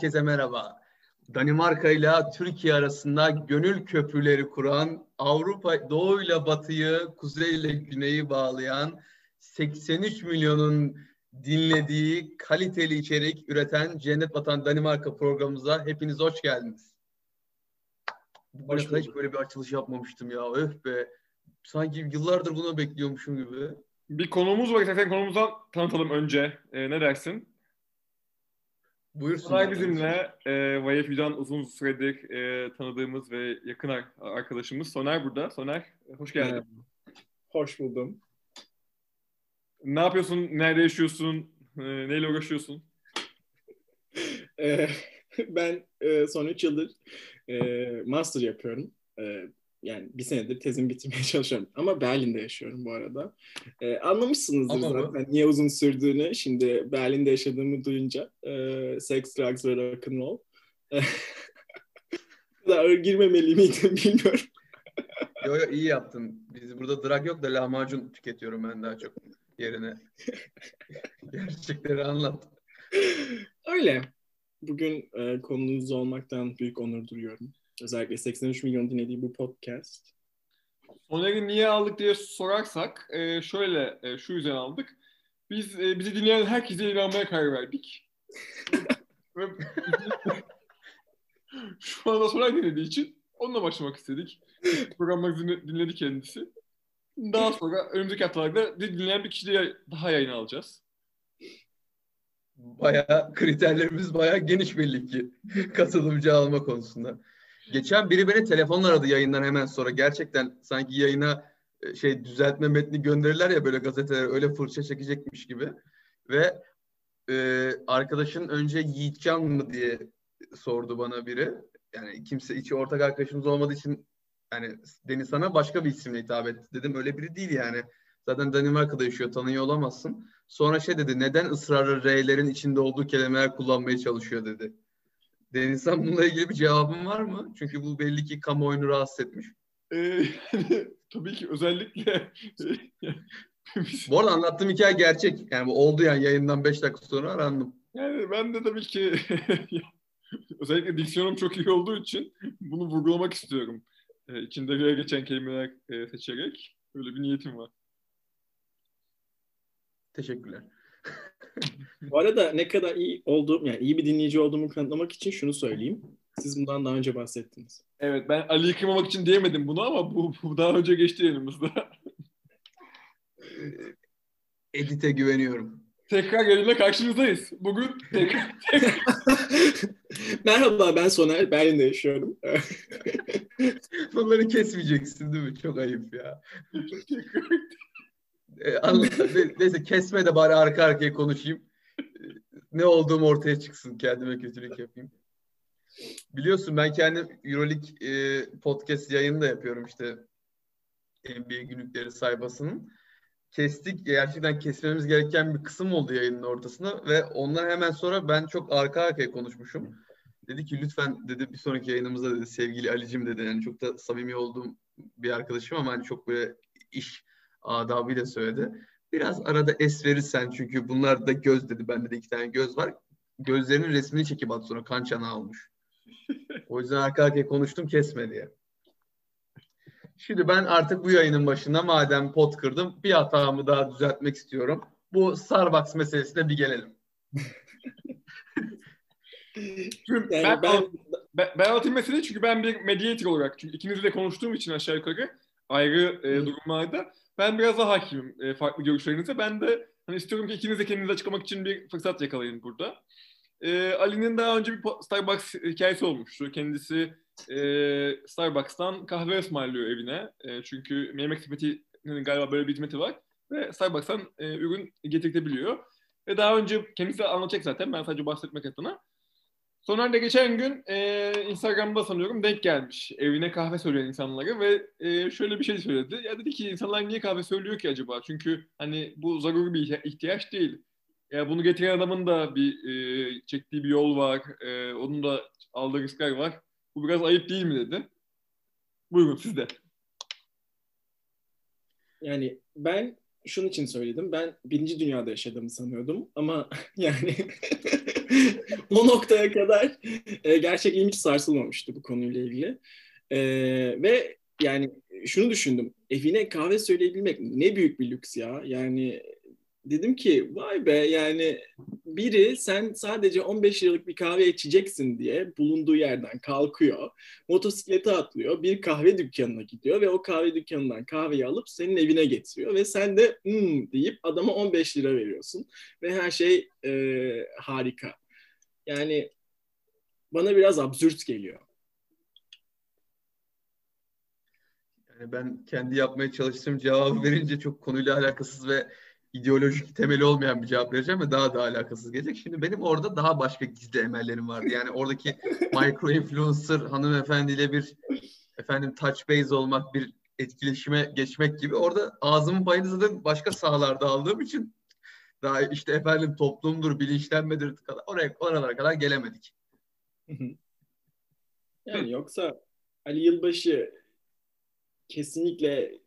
Herkese merhaba. Danimarka ile Türkiye arasında gönül köprüleri kuran, Avrupa Doğu ile Batı'yı, Kuzey ile Güney'i bağlayan, 83 milyonun dinlediği kaliteli içerik üreten Cennet Vatan Danimarka programımıza hepiniz hoş geldiniz. Bu hoş hiç böyle bir açılış yapmamıştım ya. Öf be. Sanki yıllardır bunu bekliyormuşum gibi. Bir konuğumuz var. Zaten konumuzu tanıtalım önce. Ee, ne dersin? Buyursun. Soner bizimle e, Vayefü'den uzun süredir e, tanıdığımız ve yakın arkadaşımız Soner burada. Soner hoş geldin. Evet. Hoş buldum. Ne yapıyorsun? Nerede yaşıyorsun? E, neyle uğraşıyorsun? e, ben e, son 3 yıldır e, master yapıyorum. E, yani bir senedir tezimi bitirmeye çalışıyorum. Ama Berlin'de yaşıyorum bu arada. Ee, anlamışsınızdır Ama zaten bu. niye uzun sürdüğünü. Şimdi Berlin'de yaşadığımı duyunca. E, sex, drugs ve rock'n'roll. kadar girmemeli miydim bilmiyorum. yo yo iyi yaptın. Biz burada drag yok da lahmacun tüketiyorum ben daha çok yerine. Gerçekleri anlat. Öyle. Bugün e, konunuz olmaktan büyük onur duyuyorum. Özellikle 83 milyon dinlediği bu podcast. Soner'i niye aldık diye sorarsak e, şöyle e, şu yüzden aldık. Biz e, bizi dinleyen herkese inanmaya karar verdik. Şu anda Soner dinlediği için onunla başlamak istedik. Programımızı dinledi kendisi. Daha sonra önümüzdeki haftalarda dinleyen bir kişiyle daha yayın alacağız. Baya kriterlerimiz baya geniş belli ki katılımcı alma konusunda. Geçen biri beni telefonla aradı yayından hemen sonra. Gerçekten sanki yayına e, şey düzeltme metni gönderirler ya böyle gazeteler öyle fırça çekecekmiş gibi. Ve e, arkadaşın önce Yiğitcan mı diye sordu bana biri. Yani kimse içi ortak arkadaşımız olmadığı için yani Deniz sana başka bir isimle hitap etti. Dedim öyle biri değil yani. Zaten Danimarka'da yaşıyor tanıyor olamazsın. Sonra şey dedi neden ısrarla R'lerin içinde olduğu kelimeler kullanmaya çalışıyor dedi. Denizhan bununla ilgili bir cevabın var mı? Çünkü bu belli ki kamuoyunu rahatsız etmiş. Ee, tabii ki özellikle bu arada anlattığım hikaye gerçek. Yani bu oldu yani yayından 5 dakika sonra arandım. Yani ben de tabii ki özellikle diksiyonum çok iyi olduğu için bunu vurgulamak istiyorum. Ee, içinde geçen kelimeler e, seçerek öyle bir niyetim var. Teşekkürler. Bu arada ne kadar iyi olduğum, yani iyi bir dinleyici olduğumu kanıtlamak için şunu söyleyeyim. Siz bundan daha önce bahsettiniz. Evet ben Ali'yi kırmamak için diyemedim bunu ama bu, bu daha önce geçti elimizde. Edit'e güveniyorum. Tekrar yayınla karşınızdayız. Bugün tekrar... Merhaba ben Soner. Berlin'de yaşıyorum. Bunları kesmeyeceksin değil mi? Çok ayıp ya. E, neyse kesme de bari arka arkaya konuşayım. E, ne olduğum ortaya çıksın. Kendime kötülük yapayım. Biliyorsun ben kendim Euroleague e, podcast yayını da yapıyorum işte NBA günlükleri sayfasının. Kestik. Gerçekten kesmemiz gereken bir kısım oldu yayının ortasında ve ondan hemen sonra ben çok arka arkaya konuşmuşum. Dedi ki lütfen dedi bir sonraki yayınımızda dedi sevgili Ali'cim dedi yani çok da samimi olduğum bir arkadaşım ama hani çok böyle iş adabıyla söyledi. Biraz arada es verirsen çünkü bunlar da göz dedi. Bende de iki tane göz var. Gözlerinin resmini çekip at sonra kan çanağı olmuş. O yüzden arka arkaya konuştum kesme diye. Şimdi ben artık bu yayının başında madem pot kırdım bir hatamı daha düzeltmek istiyorum. Bu Starbucks meselesine bir gelelim. yani ben, ben, ben, ben anlatayım meseleyi çünkü ben bir mediator olarak çünkü ikinizle konuştuğum için aşağı yukarı ayrı e, durumlarda ben biraz daha hakimim e, farklı görüşlerinize. Ben de hani istiyorum ki ikiniz de kendinizi açıklamak için bir fırsat yakalayın burada. E, Ali'nin daha önce bir Starbucks hikayesi olmuştu. Kendisi e, Starbucks'tan kahve ısmarlıyor evine. E, çünkü yemek sepetinin galiba böyle bir hizmeti var. Ve Starbucks'tan e, ürün getirtebiliyor. Ve daha önce kendisi anlatacak zaten. Ben sadece bahsetmek adına. Soner de geçen gün e, Instagram'da sanıyorum denk gelmiş. Evine kahve söyleyen insanlara ve e, şöyle bir şey söyledi. Ya dedi ki insanlar niye kahve söylüyor ki acaba? Çünkü hani bu zaruri bir ihtiyaç değil. Ya bunu getiren adamın da bir e, çektiği bir yol var. E, onun da aldığı riskler var. Bu biraz ayıp değil mi dedi. Buyurun siz de. Yani ben şunun için söyledim. Ben birinci dünyada yaşadığımı sanıyordum ama yani o noktaya kadar e, gerçekten hiç sarsılmamıştı bu konuyla ilgili. E, ve yani şunu düşündüm. Evine kahve söyleyebilmek ne büyük bir lüks ya. Yani dedim ki vay be yani biri sen sadece 15 liralık bir kahve içeceksin diye bulunduğu yerden kalkıyor, motosiklete atlıyor, bir kahve dükkanına gidiyor ve o kahve dükkanından kahveyi alıp senin evine getiriyor ve sen de hmm deyip adama 15 lira veriyorsun ve her şey e, harika. Yani bana biraz absürt geliyor. Yani ben kendi yapmaya çalıştığım cevabı verince çok konuyla alakasız ve ideolojik temeli olmayan bir cevap vereceğim ve daha da alakasız gelecek. Şimdi benim orada daha başka gizli emellerim vardı. Yani oradaki micro influencer hanımefendiyle bir efendim touch base olmak, bir etkileşime geçmek gibi. Orada ağzımın payını zaten başka sahalarda aldığım için daha işte efendim toplumdur, bilinçlenmedir kadar oraya oralara kadar gelemedik. yani yoksa Ali Yılbaşı kesinlikle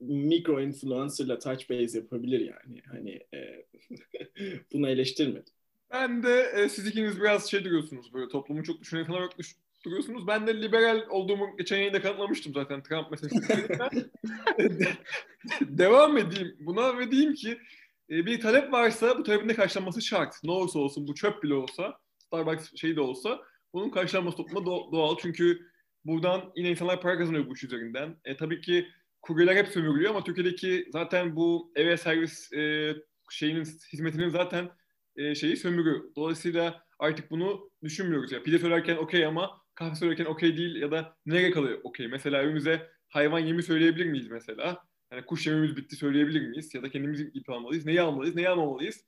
mikro influencer'la touch base yapabilir yani. Hani e, bunu eleştirmedim. Ben de e, siz ikiniz biraz şey duruyorsunuz böyle toplumu çok düşünen falan yok duruyorsunuz. Ben de liberal olduğumu geçen yayında kanıtlamıştım zaten Trump meselesi. Devam edeyim buna ve diyeyim ki e, bir talep varsa bu talebin de karşılanması şart. Ne olursa olsun bu çöp bile olsa Starbucks şey de olsa bunun karşılanması topluma doğal. Çünkü buradan yine insanlar para kazanıyor bu iş üzerinden. E, tabii ki kuryeler hep sömürülüyor ama Türkiye'deki zaten bu eve servis e, şeyinin hizmetinin zaten e, şeyi sömürü. Dolayısıyla artık bunu düşünmüyoruz. Ya pide söylerken okey ama kahve söylerken okey değil ya da nereye kalıyor okey. Mesela evimize hayvan yemi söyleyebilir miyiz mesela? Yani kuş yemimiz bitti söyleyebilir miyiz? Ya da kendimiz ip almalıyız. Neyi almalıyız, neyi almamalıyız?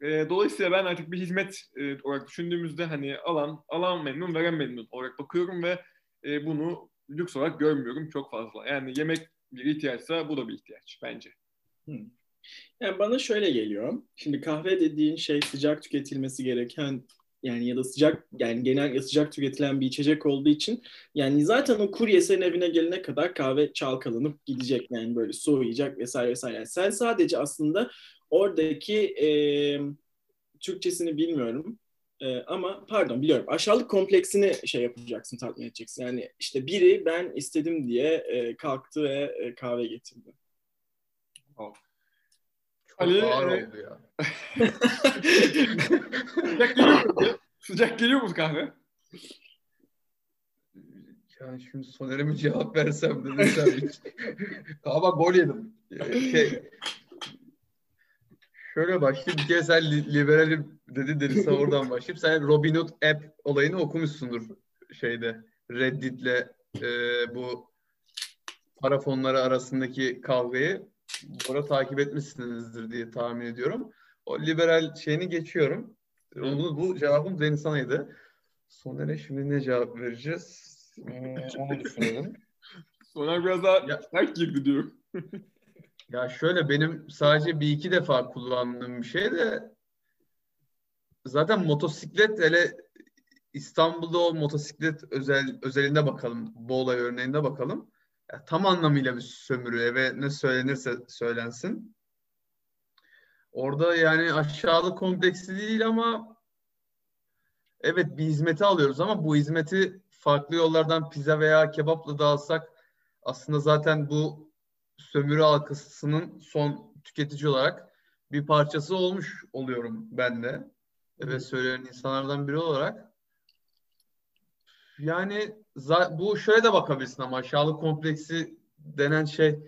E, dolayısıyla ben artık bir hizmet e, olarak düşündüğümüzde hani alan alan memnun, veren memnun olarak bakıyorum ve e, bunu lüks olarak görmüyorum çok fazla. Yani yemek bir ihtiyaçsa bu da bir ihtiyaç bence. Yani bana şöyle geliyor. Şimdi kahve dediğin şey sıcak tüketilmesi gereken yani ya da sıcak yani genel sıcak tüketilen bir içecek olduğu için yani zaten o kurye senin evine gelene kadar kahve çalkalanıp gidecek yani böyle soğuyacak vesaire vesaire. Yani sen sadece aslında oradaki e, Türkçesini bilmiyorum ee, ama pardon biliyorum aşağılık kompleksini şey yapacaksın tatmin edeceksin. Yani işte biri ben istedim diye e, kalktı ve e, kahve getirdi. Oh. Çok Ali, ağır e... oldu ya. Sıcak geliyor mu? Sıcak geliyor mu kahve? Yani şimdi Soner'e mi cevap versem dedim sen hiç. Gol yedim. Şey, şöyle başlayayım. Bir kere sen li- liberalim dedi dediyse oradan başlayayım. Sen Robin Hood app olayını okumuşsundur şeyde. Reddit'le e, bu para fonları arasındaki kavgayı burada takip etmişsinizdir diye tahmin ediyorum. O liberal şeyini geçiyorum. Onu, bu cevabım Deniz sanaydı. Soner'e şimdi ne cevap vereceğiz? Hmm, onu düşünelim. Soner biraz daha ya, sert girdi diyor. Ya şöyle benim sadece bir iki defa kullandığım bir şey de zaten motosiklet hele İstanbul'da o motosiklet özel özelinde bakalım. Bu olay örneğinde bakalım. Ya, tam anlamıyla bir sömürü eve ne söylenirse söylensin. Orada yani aşağılık kompleksi değil ama evet bir hizmeti alıyoruz ama bu hizmeti farklı yollardan pizza veya kebapla da alsak aslında zaten bu sömürü halkasının son tüketici olarak bir parçası olmuş oluyorum ben de. Ve söyleyen insanlardan biri olarak. Yani bu şöyle de bakabilirsin ama aşağılık kompleksi denen şey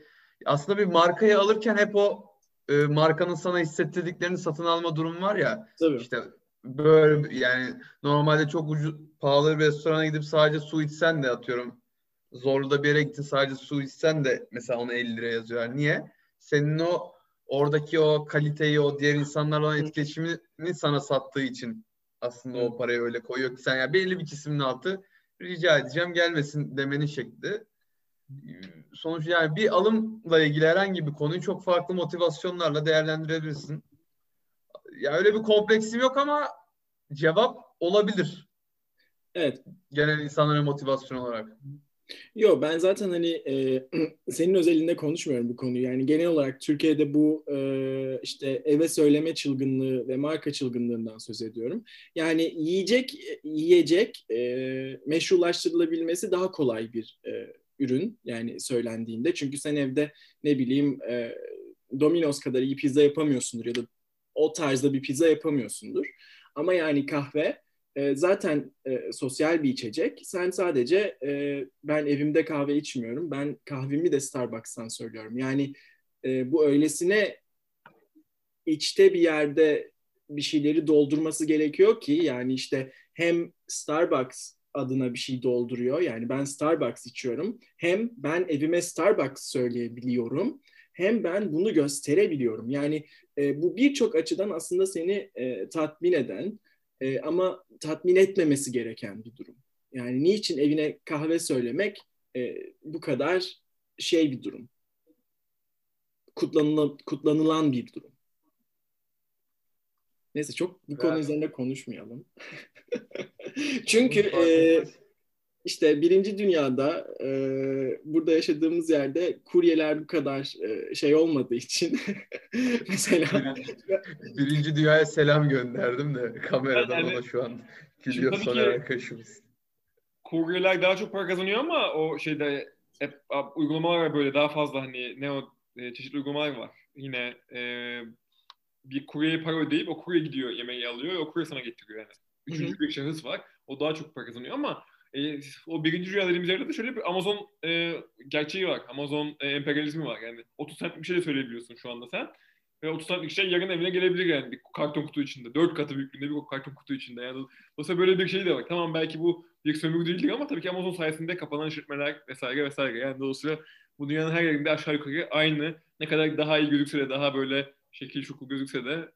aslında bir markayı alırken hep o e, markanın sana hissettirdiklerini satın alma durumu var ya. Tabii. İşte böyle yani normalde çok ucuz pahalı bir restorana gidip sadece su içsen de atıyorum zorlu bir yere gittin sadece su içsen de mesela ona 50 lira yazıyorlar. Niye? Senin o oradaki o kaliteyi, o diğer insanlarla olan etkileşimini sana sattığı için aslında o parayı öyle koyuyor ki sen yani belli bir kesimin altı rica edeceğim gelmesin demenin şekli. Sonuç yani bir alımla ilgili herhangi bir konuyu çok farklı motivasyonlarla değerlendirebilirsin. Ya öyle bir kompleksim yok ama cevap olabilir. Evet. Genel insanların motivasyon olarak. Yok ben zaten hani e, senin özelinde konuşmuyorum bu konuyu. Yani genel olarak Türkiye'de bu e, işte eve söyleme çılgınlığı ve marka çılgınlığından söz ediyorum. Yani yiyecek, yiyecek e, meşrulaştırılabilmesi daha kolay bir e, ürün yani söylendiğinde. Çünkü sen evde ne bileyim e, Domino's kadar iyi pizza yapamıyorsundur ya da o tarzda bir pizza yapamıyorsundur. Ama yani kahve e, zaten e, sosyal bir içecek. Sen sadece e, ben evimde kahve içmiyorum. Ben kahvemi de Starbucks'tan söylüyorum. Yani e, bu öylesine içte bir yerde bir şeyleri doldurması gerekiyor ki yani işte hem Starbucks adına bir şey dolduruyor. Yani ben Starbucks içiyorum. Hem ben evime Starbucks söyleyebiliyorum. Hem ben bunu gösterebiliyorum. Yani e, bu birçok açıdan aslında seni e, tatmin eden, e, ama tatmin etmemesi gereken bir durum. Yani niçin evine kahve söylemek e, bu kadar şey bir durum. Kutlanılan, kutlanılan bir durum. Neyse çok bu konu üzerinde konuşmayalım. Çünkü e, işte birinci dünyada e, burada yaşadığımız yerde kuryeler bu kadar e, şey olmadığı için mesela birinci dünyaya selam gönderdim de kameradan yani, ona şu an gülüyor Soner arkadaşımız. Kuryeler daha çok para kazanıyor ama o şeyde hep uygulamalar böyle daha fazla hani ne o e, çeşitli uygulamalar var. Yine e, bir kuryeye para ödeyip o kurye gidiyor yemeği alıyor o kurye sana getiriyor yani. Üçüncü bir şahıs var. O daha çok para kazanıyor ama e, o birinci rüya dediğimiz de şöyle bir Amazon e, gerçeği var. Amazon e, emperyalizmi var. Yani 30 centlik bir şey de söyleyebiliyorsun şu anda sen. Ve 30 centlik şey yarın evine gelebilir yani bir karton kutu içinde. 4 katı büyüklüğünde bir karton kutu içinde. Yani dolayısıyla böyle bir şey de var. Tamam belki bu bir sömürü değildir ama tabii ki Amazon sayesinde kapanan işletmeler vesaire vesaire. Yani dolayısıyla bu dünyanın her yerinde aşağı yukarı aynı. Ne kadar daha iyi gözükse de daha böyle şekil şukul gözükse de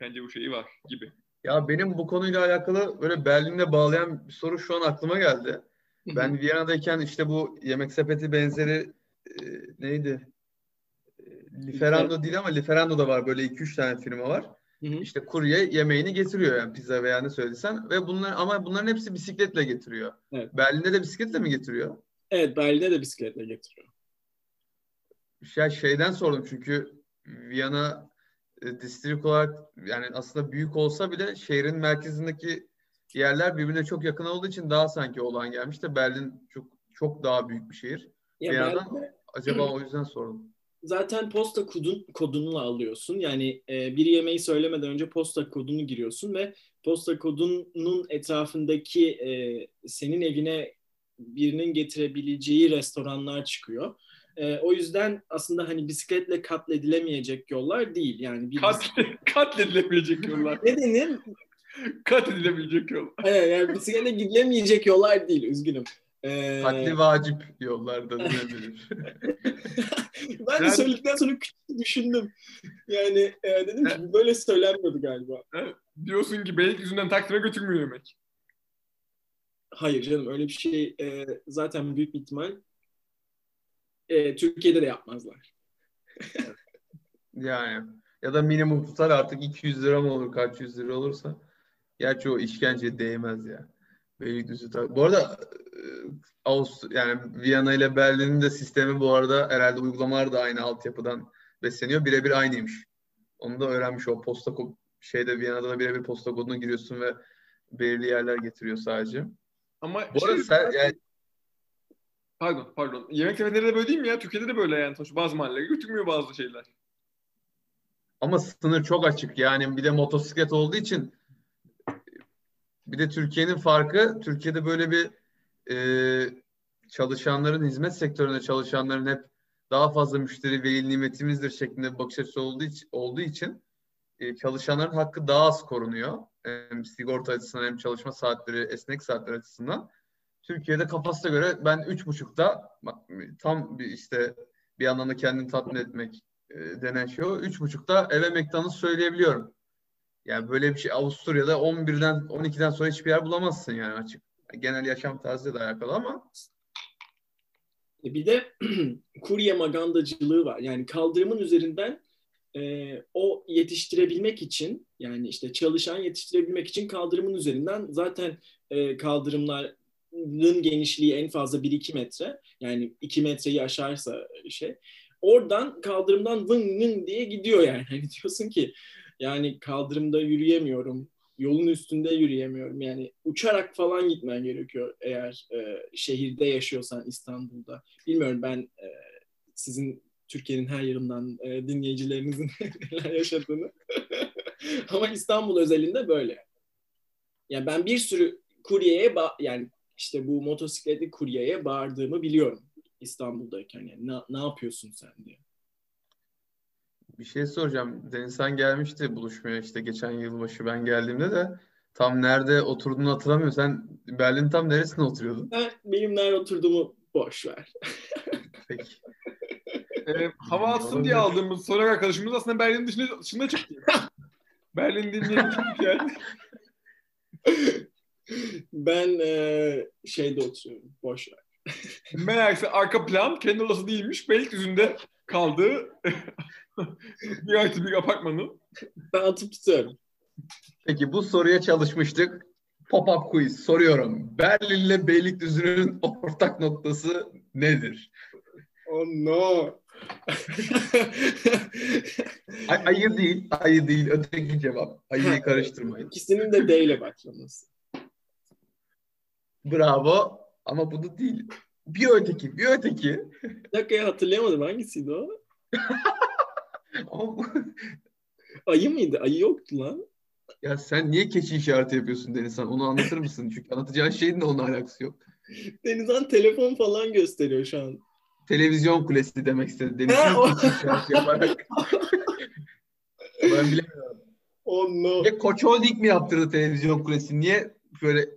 bence bu şeyi var gibi. Ya benim bu konuyla alakalı böyle Berlin'le bağlayan bir soru şu an aklıma geldi. Ben Viyana'dayken işte bu yemek sepeti benzeri e, neydi? E, Liferando değil ama Liferando da var. Böyle 2-3 tane firma var. Hı hı. İşte kurye yemeğini getiriyor yani pizza veya ne söylediysen ve bunlar ama bunların hepsi bisikletle getiriyor. Evet. Berlin'de de bisikletle mi getiriyor? Evet, Berlin'de de bisikletle getiriyor. Ya şeyden sordum çünkü Viyana e, distrik olarak yani aslında büyük olsa bile şehrin merkezindeki yerler birbirine çok yakın olduğu için daha sanki olan gelmiş de Berlin çok çok daha büyük bir şehir. Ya bir yandan acaba o yüzden sordum. Zaten posta kodun, kodunu alıyorsun. Yani e, bir yemeği söylemeden önce posta kodunu giriyorsun ve posta kodunun etrafındaki e, senin evine birinin getirebileceği restoranlar çıkıyor. E, o yüzden aslında hani bisikletle katledilemeyecek yollar değil. Yani bir Kat, katledilemeyecek yollar. ne denir? Kat edilebilecek yol. Aynen yani bisikletle gidilemeyecek yollar değil. Üzgünüm. Ee... Katli vacip yollarda denebilir. ben de yani... söyledikten sonra düşündüm. Yani e, dedim ki böyle söylenmiyordu galiba. Diyorsun ki Beylikdüzü'nden Taksim'e götürmüyor yemek. Hayır canım öyle bir şey e, zaten büyük bir ihtimal e, Türkiye'de de yapmazlar. yani ya da minimum tutar artık 200 lira mı olur kaç yüz lira olursa. Gerçi o işkence değmez ya. Beylikdüzü tabii. Bu arada e, Avust yani Viyana ile Berlin'in de sistemi bu arada herhalde uygulamalar da aynı altyapıdan besleniyor. Birebir aynıymış. Onu da öğrenmiş o posta şeyde Viyana'da da birebir posta kodunu giriyorsun ve belirli yerler getiriyor sadece. Ama bu arada şey, sen, yani Pardon, pardon. Yemek sepetleri de böyle değil mi ya? Türkiye'de de böyle yani. Sonuçta bazı mahallelere götürmüyor bazı şeyler. Ama sınır çok açık. Yani bir de motosiklet olduğu için bir de Türkiye'nin farkı Türkiye'de böyle bir e, çalışanların hizmet sektöründe çalışanların hep daha fazla müşteri veli nimetimizdir şeklinde bir bakış açısı olduğu için, olduğu için e, çalışanların hakkı daha az korunuyor. Hem sigorta açısından hem çalışma saatleri, esnek saatler açısından. Türkiye'de kafasına göre ben üç buçukta tam bir işte bir yandan da kendini tatmin etmek e, denen şey o. Üç buçukta eve McDonald's söyleyebiliyorum. Yani böyle bir şey Avusturya'da 11'den 12'den sonra hiçbir yer bulamazsın yani açık. Genel yaşam tarzıyla da alakalı ama e, bir de kurye magandacılığı var. Yani kaldırımın üzerinden e, o yetiştirebilmek için yani işte çalışan yetiştirebilmek için kaldırımın üzerinden zaten e, kaldırımlar genişliği en fazla 1-2 metre. Yani 2 metreyi aşarsa şey. Oradan kaldırımdan vın vın diye gidiyor yani. Hani diyorsun ki yani kaldırımda yürüyemiyorum. Yolun üstünde yürüyemiyorum. Yani uçarak falan gitmen gerekiyor eğer e, şehirde yaşıyorsan İstanbul'da. Bilmiyorum ben e, sizin Türkiye'nin her yerinden e, dinleyicilerinizin neler yaşadığını. Ama İstanbul özelinde böyle. Yani ben bir sürü kuryeye yani işte bu motosikletli kuryeye bağırdığımı biliyorum İstanbul'dayken. Yani ne, ne yapıyorsun sen diye. Bir şey soracağım. Denizhan gelmişti buluşmaya işte geçen yılbaşı ben geldiğimde de tam nerede oturduğunu hatırlamıyorum. Sen Berlin tam neresinde oturuyordun? Ben, benim nerede oturduğumu boş ver. Peki. Ee, hava atsın diye aldığımız soru arkadaşımız aslında Berlin dışında, dışında çıktı. Berlin dinleyen yani. Ben e, şeyde oturuyorum. Boş ver. Meğerse arka plan kendi odası değilmiş. Beylikdüzü'nde kaldığı bir artı bir apartmanın. Ben atıp tutuyorum. Peki bu soruya çalışmıştık. Pop-up quiz soruyorum. Berlin ile Beylikdüzü'nün ortak noktası nedir? Oh no. Ay, ayı değil, ayı değil. Öteki cevap. Ayıyı karıştırmayın. İkisinin de D ile başlaması. Bravo. Ama bu da değil. Bir öteki, bir öteki. Bir dakika ya hatırlayamadım. Hangisiydi o? Ayı mıydı? Ayı yoktu lan. ya sen niye keçi işareti yapıyorsun Denizhan? Onu anlatır mısın? Çünkü anlatacağın şeyin de onunla alakası yok. Denizhan telefon falan gösteriyor şu an. Televizyon kulesi demek istedi. Ha, Denizhan keçi işareti yaparak. ben bilemiyorum. Oh no. Niye Koç Holding mi yaptırdı televizyon kulesini? Niye böyle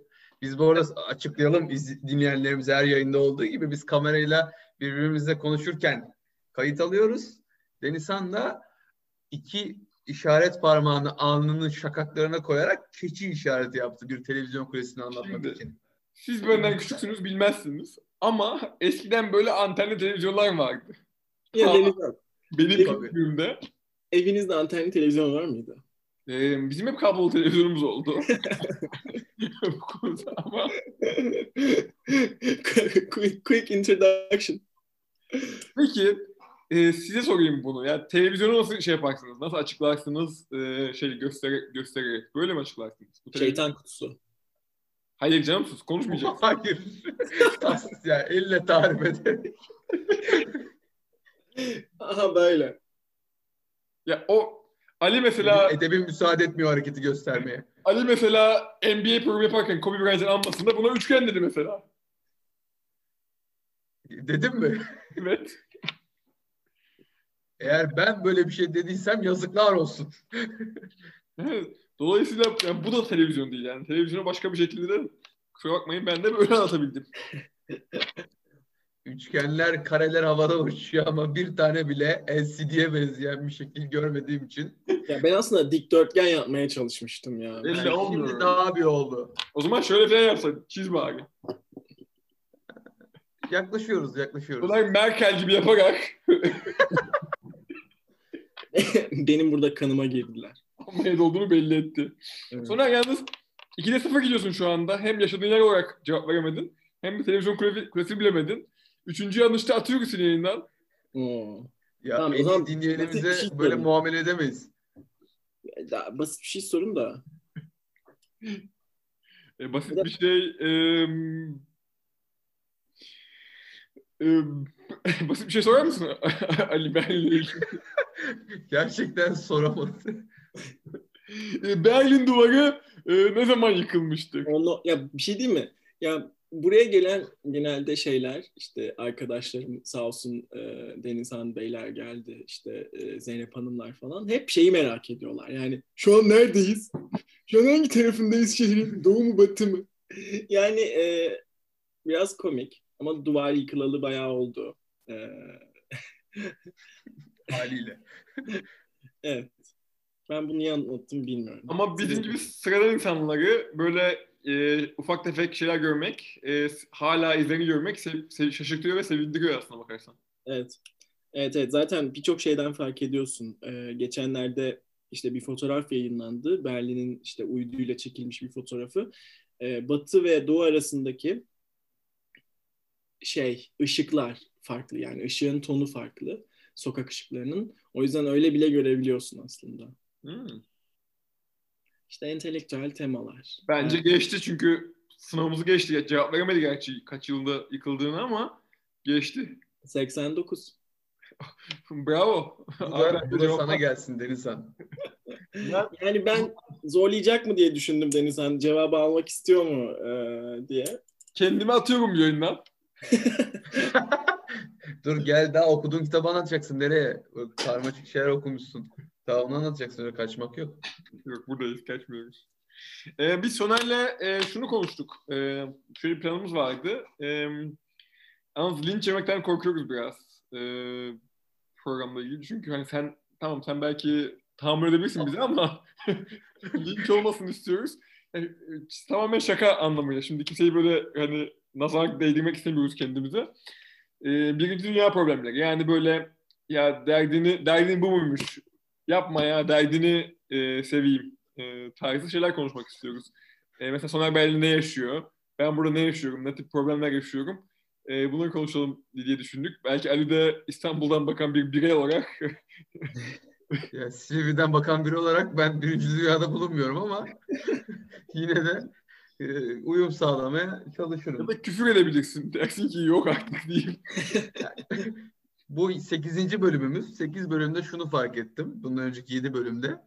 biz bu arada açıklayalım iz- dinleyenlerimize her yayında olduğu gibi biz kamerayla birbirimizle konuşurken kayıt alıyoruz. Denizhan da iki işaret parmağını alnının şakaklarına koyarak keçi işareti yaptı bir televizyon kulesini anlatmak Şimdi- için. Siz benden küçüksünüz bilmezsiniz. Ama eskiden böyle antenli televizyonlar vardı. Ya. Denizhan, Benim küçüklüğümde evinizde antenli televizyon var mıydı? E, bizim hep kablolu televizyonumuz oldu. Bu konuda ama quick, quick introduction. Peki e, size sorayım bunu. Yani televizyonu nasıl şey yaparsınız? Nasıl açıklarsınız e, şey göster göstererek? Böyle mi açıklarsınız? Bu televizyon- Şeytan kutusu. Hayır canım sus konuşmayacağız. Hayır. Tatsız ya. Elle tarif ederek. Aha böyle. ya o Ali mesela Edebim müsaade etmiyor hareketi göstermeye. Ali mesela NBA programı yaparken Kobe Bryant'ın anmasında buna üçgen dedi mesela. Dedim mi? Evet. Eğer ben böyle bir şey dediysem yazıklar olsun. Evet. Dolayısıyla yani bu da televizyon değil yani. Televizyona başka bir şekilde de kusura bakmayın ben de böyle anlatabildim. Üçgenler, kareler havada uçuyor ama bir tane bile LCD'ye benzeyen bir şekil görmediğim için. Ya ben aslında dikdörtgen yapmaya çalışmıştım ya. Elle Yani olmuyor. şimdi daha bir oldu. O zaman şöyle falan yapsak. Çiz bari. Yaklaşıyoruz, yaklaşıyoruz. Bunlar Merkel gibi yaparak Benim burada kanıma girdiler. Almanya'da olduğunu belli etti. Evet. Sonra yalnız 2'de 0 gidiyorsun şu anda. Hem yaşadığın yer olarak cevap veremedin. Hem de televizyon kulesi, bilemedin. Üçüncü yanlışta atıyoruz seni yayından. Oo. Ya Tamam, o zaman dinleyenimize şey böyle muamele edemeyiz. Daha basit bir şey sorun da. E, basit bir şey. em, em, basit bir şey sorar mısın Ali Berlin'le? Gerçekten soramadı. E, Berlin duvarı e, ne zaman yıkılmıştı? Onu, ya bir şey değil mi? Ya buraya gelen genelde şeyler işte arkadaşlarım sağ olsun e, Denizhan Beyler geldi işte e, Zeynep Hanımlar falan hep şeyi merak ediyorlar. Yani şu an neredeyiz? Şu an hangi tarafındayız şehrin? Doğu mu batı mı? Yani e, biraz komik ama duvar yıkılalı bayağı oldu. E, Haliyle. evet. Ben bunu niye anlattım bilmiyorum. Ama bizim gibi sıradan insanları böyle e, ufak tefek şeyler görmek, e, hala izlerini görmek sev- sev- şaşırtıyor ve sevindiriyor aslında bakarsan. Evet. Evet evet zaten birçok şeyden fark ediyorsun. Ee, geçenlerde işte bir fotoğraf yayınlandı. Berlin'in işte uyduyla çekilmiş bir fotoğrafı. Ee, Batı ve Doğu arasındaki şey ışıklar farklı yani ışığın tonu farklı sokak ışıklarının. O yüzden öyle bile görebiliyorsun aslında. Hmm. İşte entelektüel temalar. Bence geçti çünkü sınavımızı geçti. Cevap veremedi gerçi kaç yılında yıkıldığını ama geçti. 89. Bravo. Bu da, bu da sana gelsin Denizhan. yani ben zorlayacak mı diye düşündüm Denizhan. Cevabı almak istiyor mu e, diye. Kendimi atıyorum yayından. Dur gel daha okuduğun kitabı anlatacaksın. Nereye? Karmaşık şeyler okumuşsun. Daha onu anlatacaksın. Öyle kaçmak yok. Yok buradayız. Kaçmıyoruz. Ee, biz Soner'le e, şunu konuştuk. E, şöyle bir planımız vardı. E, yalnız linç yemekten korkuyoruz biraz. E, programla ilgili. Çünkü hani sen tamam sen belki tahammül edebilirsin bize ama linç olmasını istiyoruz. Yani, tamamen şaka anlamıyla. Şimdi kimseyi böyle hani nazar değdirmek istemiyoruz kendimize. Ee, birinci dünya problemleri. Yani böyle ya derdini derdin bu muymuş? Yapma ya derdini e, seveyim e, tarzı şeyler konuşmak istiyoruz. E, mesela Soner Belli ne yaşıyor? Ben burada ne yaşıyorum? Ne tip problemler yaşıyorum? E, bunları konuşalım diye düşündük. Belki Ali de İstanbul'dan bakan bir birey olarak ya, Silivri'den bakan biri olarak ben birinci dünyada bulunmuyorum ama yine de e, uyum sağlamaya çalışırım. Ya da küfür edebilirsin. Dersin ki yok artık diyeyim. Bu 8. bölümümüz. 8 bölümde şunu fark ettim. Bundan önceki 7 bölümde.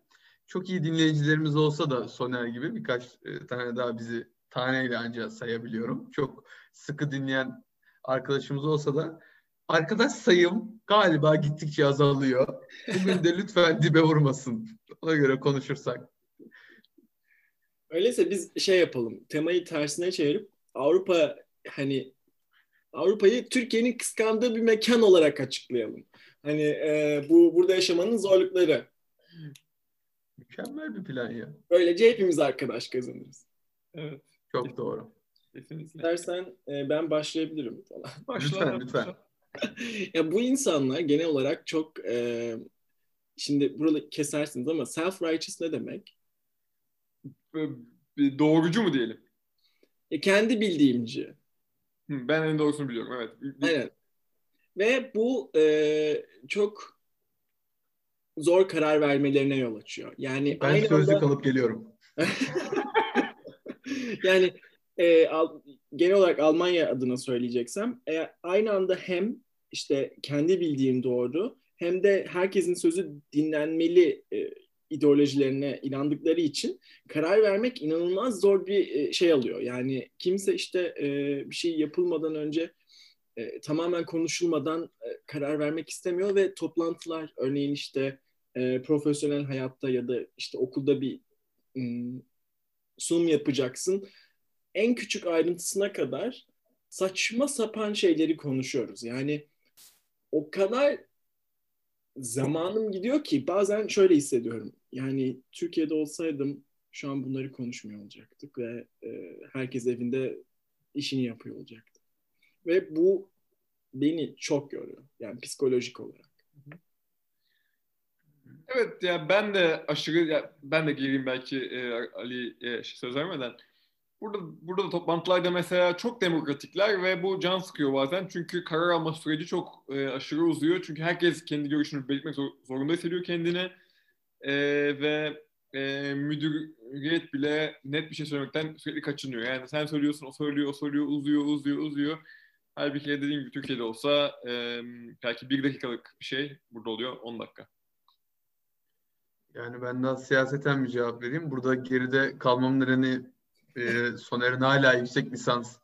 Çok iyi dinleyicilerimiz olsa da Soner gibi birkaç e, tane daha bizi taneyle ancak sayabiliyorum. Çok sıkı dinleyen arkadaşımız olsa da arkadaş sayım galiba gittikçe azalıyor. Bugün de lütfen dibe vurmasın. Ona göre konuşursak. Öyleyse biz şey yapalım. Temayı tersine çevirip Avrupa hani Avrupa'yı Türkiye'nin kıskandığı bir mekan olarak açıklayalım. Hani e, bu burada yaşamanın zorlukları. Mükemmel bir plan ya. Böylece hepimiz arkadaş kazanırız. Evet. Çok doğru. Kesinlikle. İstersen e, ben başlayabilirim falan. Başla, lütfen lütfen. ya bu insanlar genel olarak çok e, şimdi burada kesersiniz ama self-righteous ne demek? Doğrucu mu diyelim? E, kendi bildiğimci. Ben en doğrusunu biliyorum evet. Aynen. Ve bu e, çok zor karar vermelerine yol açıyor. Yani ben aynı sözlük anda... alıp geliyorum. yani e, al, genel olarak Almanya adına söyleyeceksem e, aynı anda hem işte kendi bildiğim doğru hem de herkesin sözü dinlenmeli e, ideolojilerine inandıkları için karar vermek inanılmaz zor bir e, şey alıyor. Yani kimse işte e, bir şey yapılmadan önce e, tamamen konuşulmadan karar vermek istemiyor ve toplantılar örneğin işte profesyonel hayatta ya da işte okulda bir sunum yapacaksın. En küçük ayrıntısına kadar saçma sapan şeyleri konuşuyoruz. Yani o kadar zamanım gidiyor ki bazen şöyle hissediyorum. Yani Türkiye'de olsaydım şu an bunları konuşmuyor olacaktık ve e, herkes evinde işini yapıyor olacaktı. Ve bu beni çok yoruyor. Yani psikolojik olarak. Evet ya ben de aşırı ya ben de gireyim belki e, Ali e, söz vermeden. Burada burada da toplantılarda mesela çok demokratikler ve bu can sıkıyor bazen. Çünkü karar alma süreci çok e, aşırı uzuyor. Çünkü herkes kendi görüşünü belirtmek zor, zorunda hissediyor kendini. E, ve e, müdüriyet bile net bir şey söylemekten sürekli kaçınıyor. Yani sen söylüyorsun, o söylüyor, o söylüyor, uzuyor, uzuyor, uzuyor. Halbuki dediğim gibi Türkiye'de olsa e, belki bir dakikalık bir şey burada oluyor 10 dakika. Yani ben daha siyaseten bir cevap vereyim. Burada geride kalmamın nedeni e, Soner'in hala yüksek lisans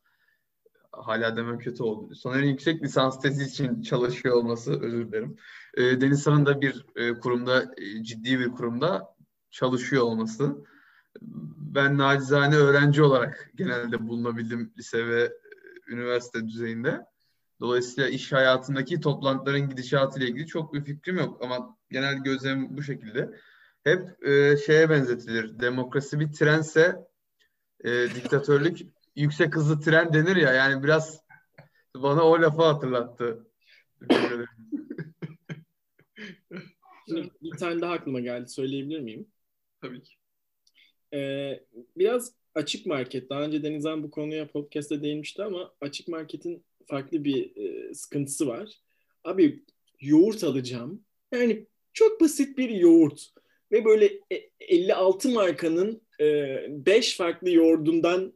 hala demem kötü oldu. Soner'in yüksek lisans tezi için çalışıyor olması özür dilerim. E, Denizhan'ın da bir e, kurumda e, ciddi bir kurumda çalışıyor olması. Ben nacizane öğrenci olarak genelde bulunabildim lise ve e, üniversite düzeyinde. Dolayısıyla iş hayatındaki toplantıların gidişatıyla ilgili çok bir fikrim yok ama genel gözlemim bu şekilde. Hep e, şeye benzetilir. Demokrasi bir trense e, diktatörlük yüksek hızlı tren denir ya yani biraz bana o lafı hatırlattı. Şimdi bir tane daha aklıma geldi. Söyleyebilir miyim? Tabii ki. Ee, biraz açık market. Daha önce Denizhan bu konuya podcast'te değinmişti ama açık marketin farklı bir e, sıkıntısı var. Abi yoğurt alacağım. Yani çok basit bir yoğurt. Ve böyle 56 e, markanın 5 e, farklı yoğurdundan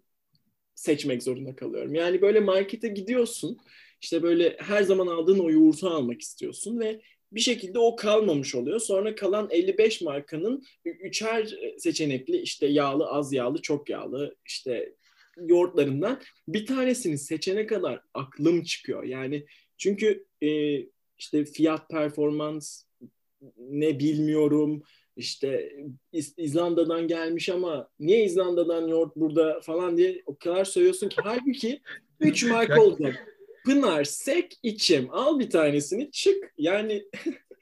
seçmek zorunda kalıyorum. Yani böyle markete gidiyorsun. İşte böyle her zaman aldığın o yoğurtu almak istiyorsun ve bir şekilde o kalmamış oluyor. Sonra kalan 55 markanın üçer seçenekli işte yağlı, az yağlı, çok yağlı işte yoğurtlarından bir tanesini seçene kadar aklım çıkıyor. Yani çünkü e, işte fiyat performans ne bilmiyorum işte İz- İzlanda'dan gelmiş ama niye İzlanda'dan yoğurt burada falan diye o kadar söylüyorsun ki halbuki 3 marka olacak. Pınar, Sek, içim. Al bir tanesini çık. Yani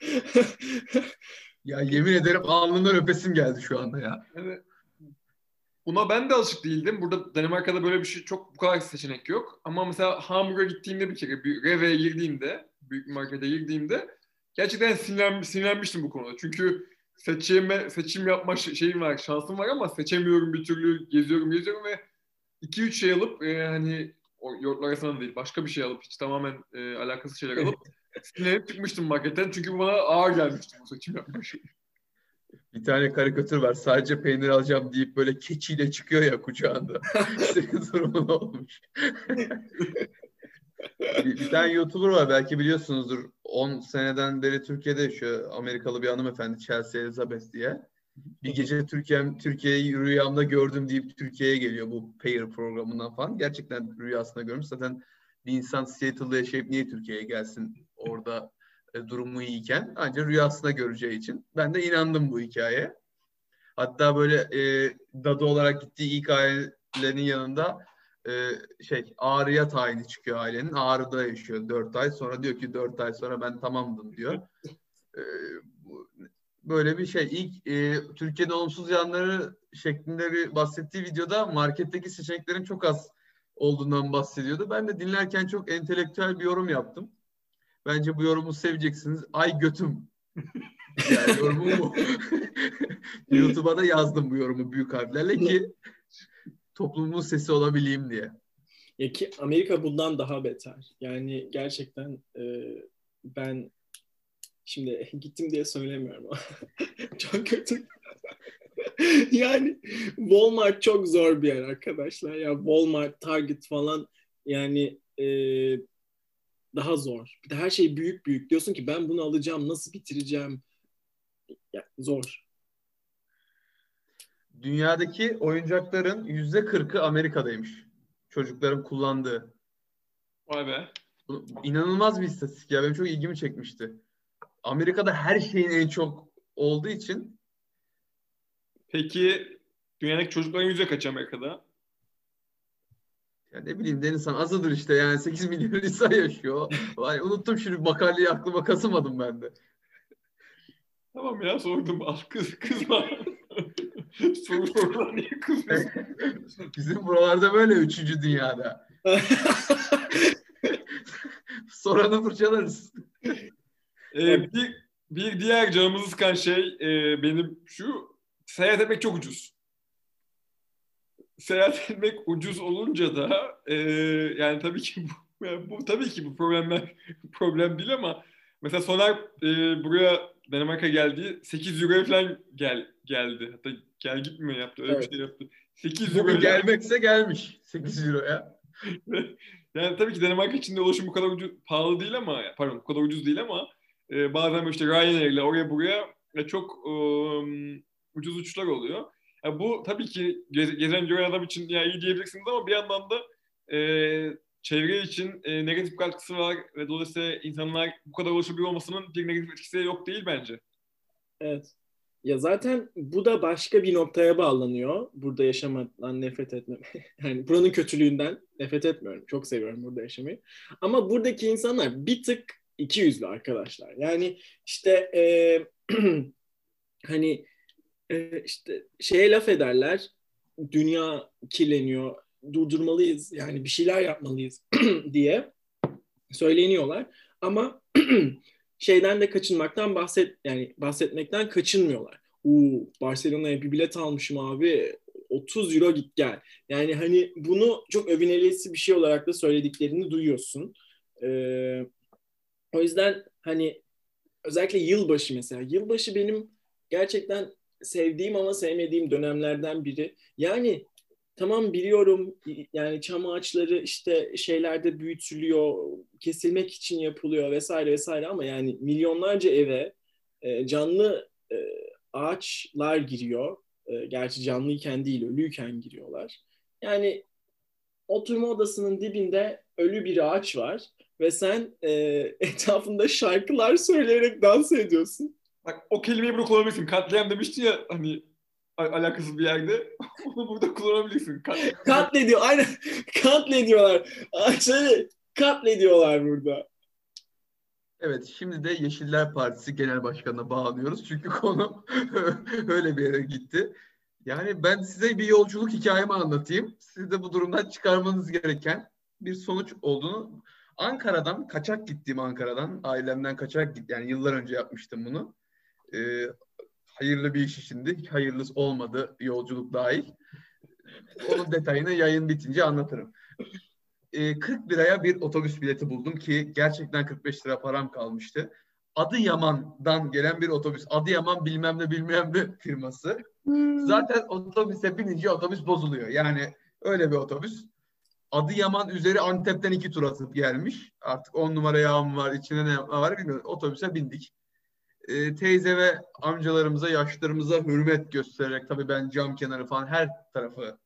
ya yemin ederim alnından öpesim geldi şu anda ya. Evet. Buna ben de alışık değildim. Burada Danimarka'da böyle bir şey çok bu kadar seçenek yok. Ama mesela Hamburg'a gittiğimde bir kere bir Reve'ye girdiğimde, büyük bir markete girdiğimde gerçekten sinirlen, sinirlenmiştim bu konuda. Çünkü seçime, seçim yapma şeyim var, şansım var ama seçemiyorum bir türlü geziyorum geziyorum ve 2-3 şey alıp e, hani o yoğurtlar arasından değil başka bir şey alıp hiç tamamen e, alakasız şeyler alıp sinirlenip çıkmıştım marketten çünkü bu bana ağır gelmişti bu seçim yapma şey. Bir tane karikatür var. Sadece peynir alacağım deyip böyle keçiyle çıkıyor ya kucağında. Senin durumun olmuş. bir, bir tane YouTuber var belki biliyorsunuzdur. 10 seneden beri Türkiye'de yaşıyor. Amerikalı bir hanımefendi Chelsea Elizabeth diye. Bir gece Türkiye Türkiye'yi rüyamda gördüm deyip Türkiye'ye geliyor bu Payer programından falan. Gerçekten rüyasında görmüş. Zaten bir insan Seattle'da yaşayıp niye Türkiye'ye gelsin orada e, durumu iyiyken ancak rüyasında göreceği için. Ben de inandım bu hikayeye. Hatta böyle e, dadı olarak gittiği ilk ailenin yanında e, şey Ağrı'ya tayini çıkıyor ailenin. Ağrı'da yaşıyor dört ay. Sonra diyor ki dört ay sonra ben tamamdım diyor. E, böyle bir şey. İlk e, Türkiye'de olumsuz yanları şeklinde bir bahsettiği videoda marketteki seçeneklerin çok az olduğundan bahsediyordu. Ben de dinlerken çok entelektüel bir yorum yaptım. Bence bu yorumu seveceksiniz. Ay götüm. yani yorumu bu. YouTube'a da yazdım bu yorumu büyük harflerle ki toplumun sesi olabileyim diye. Ya ki Amerika bundan daha beter. Yani gerçekten e, ben şimdi gittim diye söylemiyorum ama çok kötü. yani Walmart çok zor bir yer arkadaşlar. Ya Walmart, Target falan yani e, daha zor. Bir de her şey büyük büyük. Diyorsun ki ben bunu alacağım, nasıl bitireceğim? Ya, zor. Dünyadaki oyuncakların yüzde kırkı Amerika'daymış. Çocukların kullandığı. Vay be. İnanılmaz bir istatistik ya. Benim çok ilgimi çekmişti. Amerika'da her şeyin en çok olduğu için. Peki dünyadaki çocukların yüzde kaç Amerika'da? Ya ne bileyim Denizhan azıdır işte yani 8 milyon insan yaşıyor. Vay, unuttum şimdi makaleyi aklıma kasamadım ben de. Tamam ya sordum. Al kız kızma. Soru sorular niye kızıyorsun? Bizim buralarda böyle üçüncü dünyada. Soranı fırçalarız. Ee, bir, bir diğer canımızı sıkan şey e, benim şu seyahat etmek çok ucuz seyahat etmek ucuz olunca da e, yani tabii ki bu, yani bu tabii ki bu problemler problem değil ama mesela Soner e, buraya Danimarka geldi 8 euro falan gel geldi. Hatta gel gitmiyor yaptı. Öyle evet. bir şey yaptı. 8 euro gelmekse gelmiş 8 euro ya. yani tabii ki Danimarka içinde ulaşım bu kadar ucuz, pahalı değil ama pardon bu kadar ucuz değil ama e, bazen işte Ryanair'le oraya buraya çok um, ucuz uçuşlar oluyor. Yani bu tabii ki gezen gören adam için ya iyi diyebilirsiniz ama bir yandan da e, çevre için e, negatif katkısı var ve dolayısıyla insanlar bu kadar ulaşabiliyor olmasının bir negatif etkisi yok değil bence. Evet. Ya zaten bu da başka bir noktaya bağlanıyor. Burada yaşamaktan nefret etmem. yani buranın kötülüğünden nefret etmiyorum. Çok seviyorum burada yaşamayı. Ama buradaki insanlar bir tık iki yüzlü arkadaşlar. Yani işte e, hani e, işte şeye laf ederler. Dünya kirleniyor. Durdurmalıyız. Yani bir şeyler yapmalıyız diye söyleniyorlar. Ama şeyden de kaçınmaktan bahset yani bahsetmekten kaçınmıyorlar. Uuu Barcelona'ya bir bilet almışım abi. 30 euro git gel. Yani hani bunu çok övünelisi bir şey olarak da söylediklerini duyuyorsun. Ee, o yüzden hani özellikle yılbaşı mesela. Yılbaşı benim gerçekten sevdiğim ama sevmediğim dönemlerden biri. Yani tamam biliyorum yani çam ağaçları işte şeylerde büyütülüyor, kesilmek için yapılıyor vesaire vesaire ama yani milyonlarca eve e, canlı e, ağaçlar giriyor. E, gerçi canlıyken değil, ölüyken giriyorlar. Yani oturma odasının dibinde ölü bir ağaç var ve sen e, etrafında şarkılar söyleyerek dans ediyorsun. Bak o kelimeyi burada kullanabilirsin. Katliam demişti ya hani alakasız bir yerde. Onu burada kullanabilirsin. Katliam. Katlediyor. Aynen. Katlediyorlar. Ağaçları katlediyorlar burada. Evet, şimdi de Yeşiller Partisi Genel Başkanı'na bağlanıyoruz. Çünkü konu öyle bir yere gitti. Yani ben size bir yolculuk hikayemi anlatayım. Siz de bu durumdan çıkarmanız gereken bir sonuç olduğunu Ankara'dan kaçak gittiğim Ankara'dan ailemden kaçak git yani yıllar önce yapmıştım bunu. Ee, hayırlı bir iş içindi. Hayırlısı olmadı yolculuk dahil. Onun detayını yayın bitince anlatırım. Ee, 40 liraya bir otobüs bileti buldum ki gerçekten 45 lira param kalmıştı. Adıyaman'dan gelen bir otobüs. Adıyaman bilmem ne bilmem ne firması. Hmm. Zaten otobüse binince otobüs bozuluyor. Yani öyle bir otobüs. Adıyaman üzeri Antep'ten iki tur atıp gelmiş. Artık on numara yağım var, içine ne var bilmiyorum. Otobüse bindik. Ee, teyze ve amcalarımıza, yaşlarımıza hürmet göstererek tabii ben cam kenarı falan her tarafı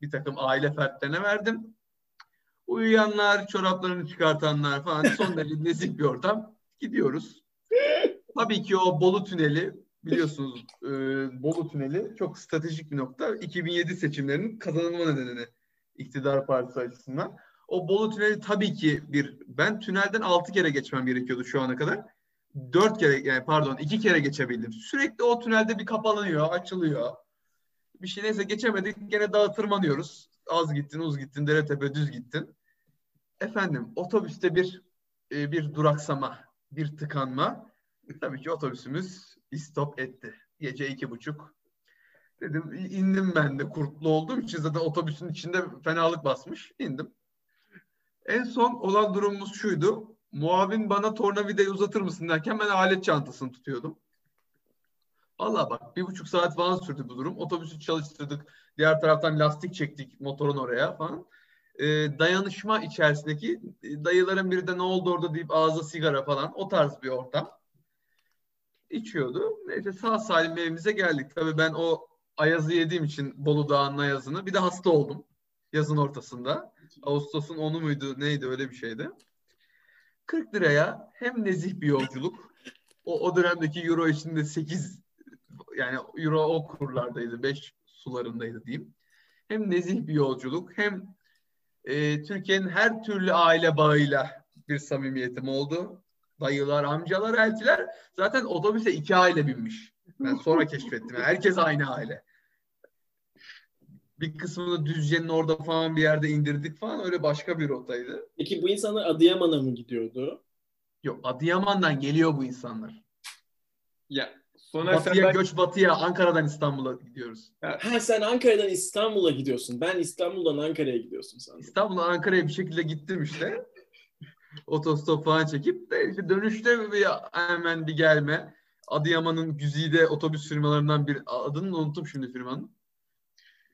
bir takım aile fertlerine verdim. Uyuyanlar, çoraplarını çıkartanlar falan son derece nezik bir ortam. Gidiyoruz. Tabii ki o Bolu Tüneli biliyorsunuz e, Bolu Tüneli çok stratejik bir nokta. 2007 seçimlerinin kazanılma nedeni iktidar partisi açısından. O Bolu Tüneli tabii ki bir ben tünelden 6 kere geçmem gerekiyordu şu ana kadar. 4 kere yani pardon 2 kere geçebildim. Sürekli o tünelde bir kapanıyor, açılıyor. Bir şey neyse geçemedik. Gene dağa tırmanıyoruz. Az gittin, uz gittin, dere tepe düz gittin. Efendim otobüste bir e, bir duraksama, bir tıkanma. Tabii ki otobüsümüz istop etti. Gece iki buçuk. Dedim indim ben de kurtlu olduğum için zaten otobüsün içinde fenalık basmış. İndim. En son olan durumumuz şuydu. Muavin bana tornavidayı uzatır mısın derken ben alet çantasını tutuyordum. Allah bak bir buçuk saat falan sürdü bu durum. Otobüsü çalıştırdık. Diğer taraftan lastik çektik motorun oraya falan. Ee, dayanışma içerisindeki e, dayıların biri de ne oldu orada deyip ağza sigara falan o tarz bir ortam. İçiyordu. Neyse sağ salim evimize geldik. Tabii ben o ayazı yediğim için Bolu Dağı'nın ayazını bir de hasta oldum. Yazın ortasında. Ağustos'un 10'u muydu neydi öyle bir şeydi. 40 liraya hem nezih bir yolculuk. O, o dönemdeki euro içinde 8 yani euro o kurlardaydı. 5 sularındaydı diyeyim. Hem nezih bir yolculuk hem e, Türkiye'nin her türlü aile bağıyla bir samimiyetim oldu. Dayılar, amcalar, eltiler zaten otobüse iki aile binmiş. Ben sonra keşfettim. Herkes aynı aile. Bir kısmını Düzce'nin orada falan bir yerde indirdik falan. Öyle başka bir rotaydı. Peki bu insanlar Adıyaman'a mı gidiyordu? Yok Adıyaman'dan geliyor bu insanlar. Ya sonra batıya sen göç batıya Ankara'dan İstanbul'a gidiyoruz. Ha sen Ankara'dan İstanbul'a gidiyorsun. Ben İstanbul'dan Ankara'ya gidiyorsun sandım. İstanbul'dan Ankara'ya bir şekilde gittim işte. Otostop falan çekip de işte dönüşte bir hemen bir gelme. Adıyaman'ın güzide otobüs firmalarından bir adını unuttum şimdi firmanın.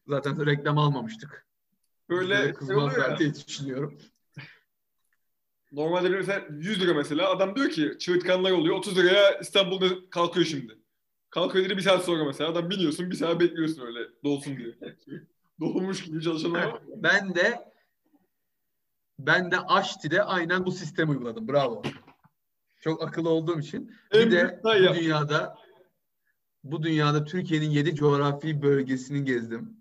Zaten reklam almamıştık. Böyle kızmazlar diye düşünüyorum. Normalde mesela 100 lira mesela adam diyor ki çığırtkanlar oluyor 30 liraya İstanbul'da kalkıyor şimdi. Kalkıyor dedi bir saat sonra mesela adam biniyorsun bir saat bekliyorsun öyle dolsun diye. Dolmuş gibi çalışanlar var. Ben de ben de Aşti'de aynen bu sistemi uyguladım. Bravo. Çok akıllı olduğum için. Bir de bu dünyada bu dünyada Türkiye'nin yedi coğrafi bölgesini gezdim.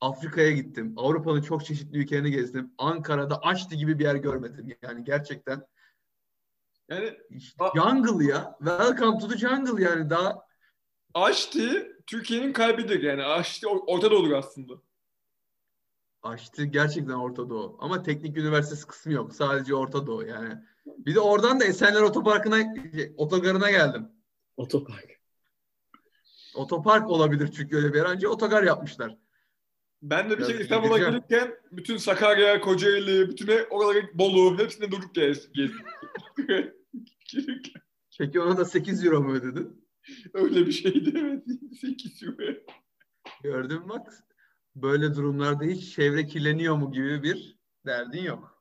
Afrika'ya gittim. Avrupa'nın çok çeşitli ülkelerini gezdim. Ankara'da Aşti gibi bir yer görmedim. Yani gerçekten yani jungle ya. Welcome to the jungle yani daha Aşti Türkiye'nin kalbidir yani. Aşti Orta Doğu'dur aslında. Aşti gerçekten Orta Doğu. Ama teknik üniversitesi kısmı yok. Sadece Orta Doğu yani. Bir de oradan da Esenler Otoparkı'na otogarına geldim. Otopark. Otopark olabilir çünkü öyle bir yer. Önce otogar yapmışlar. Ben de bir kere İstanbul'a gelirken bütün Sakarya, Kocaeli, bütün he- oralara Bolu hepsinde durduk gez. gez. Peki ona da 8 euro mu ödedin? Öyle bir şeydi evet. 8 euro. Gördün mü bak. Böyle durumlarda hiç çevre kirleniyor mu gibi bir derdin yok.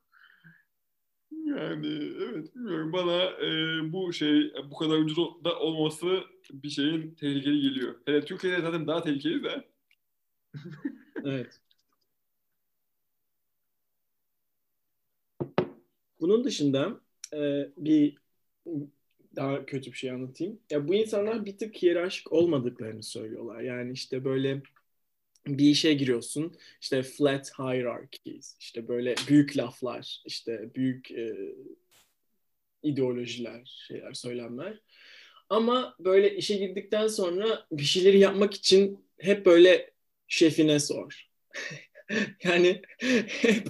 Yani evet bilmiyorum bana e, bu şey bu kadar ucuz da olması bir şeyin tehlikeli geliyor. Hele Türkiye'de zaten daha tehlikeli de. Evet. Bunun dışında e, bir daha kötü bir şey anlatayım. Ya bu insanlar bir tık hiyerarşik olmadıklarını söylüyorlar. Yani işte böyle bir işe giriyorsun. işte flat hierarchies, işte böyle büyük laflar, işte büyük e, ideolojiler, şeyler, söylemler. Ama böyle işe girdikten sonra bir şeyleri yapmak için hep böyle şefine sor. yani hep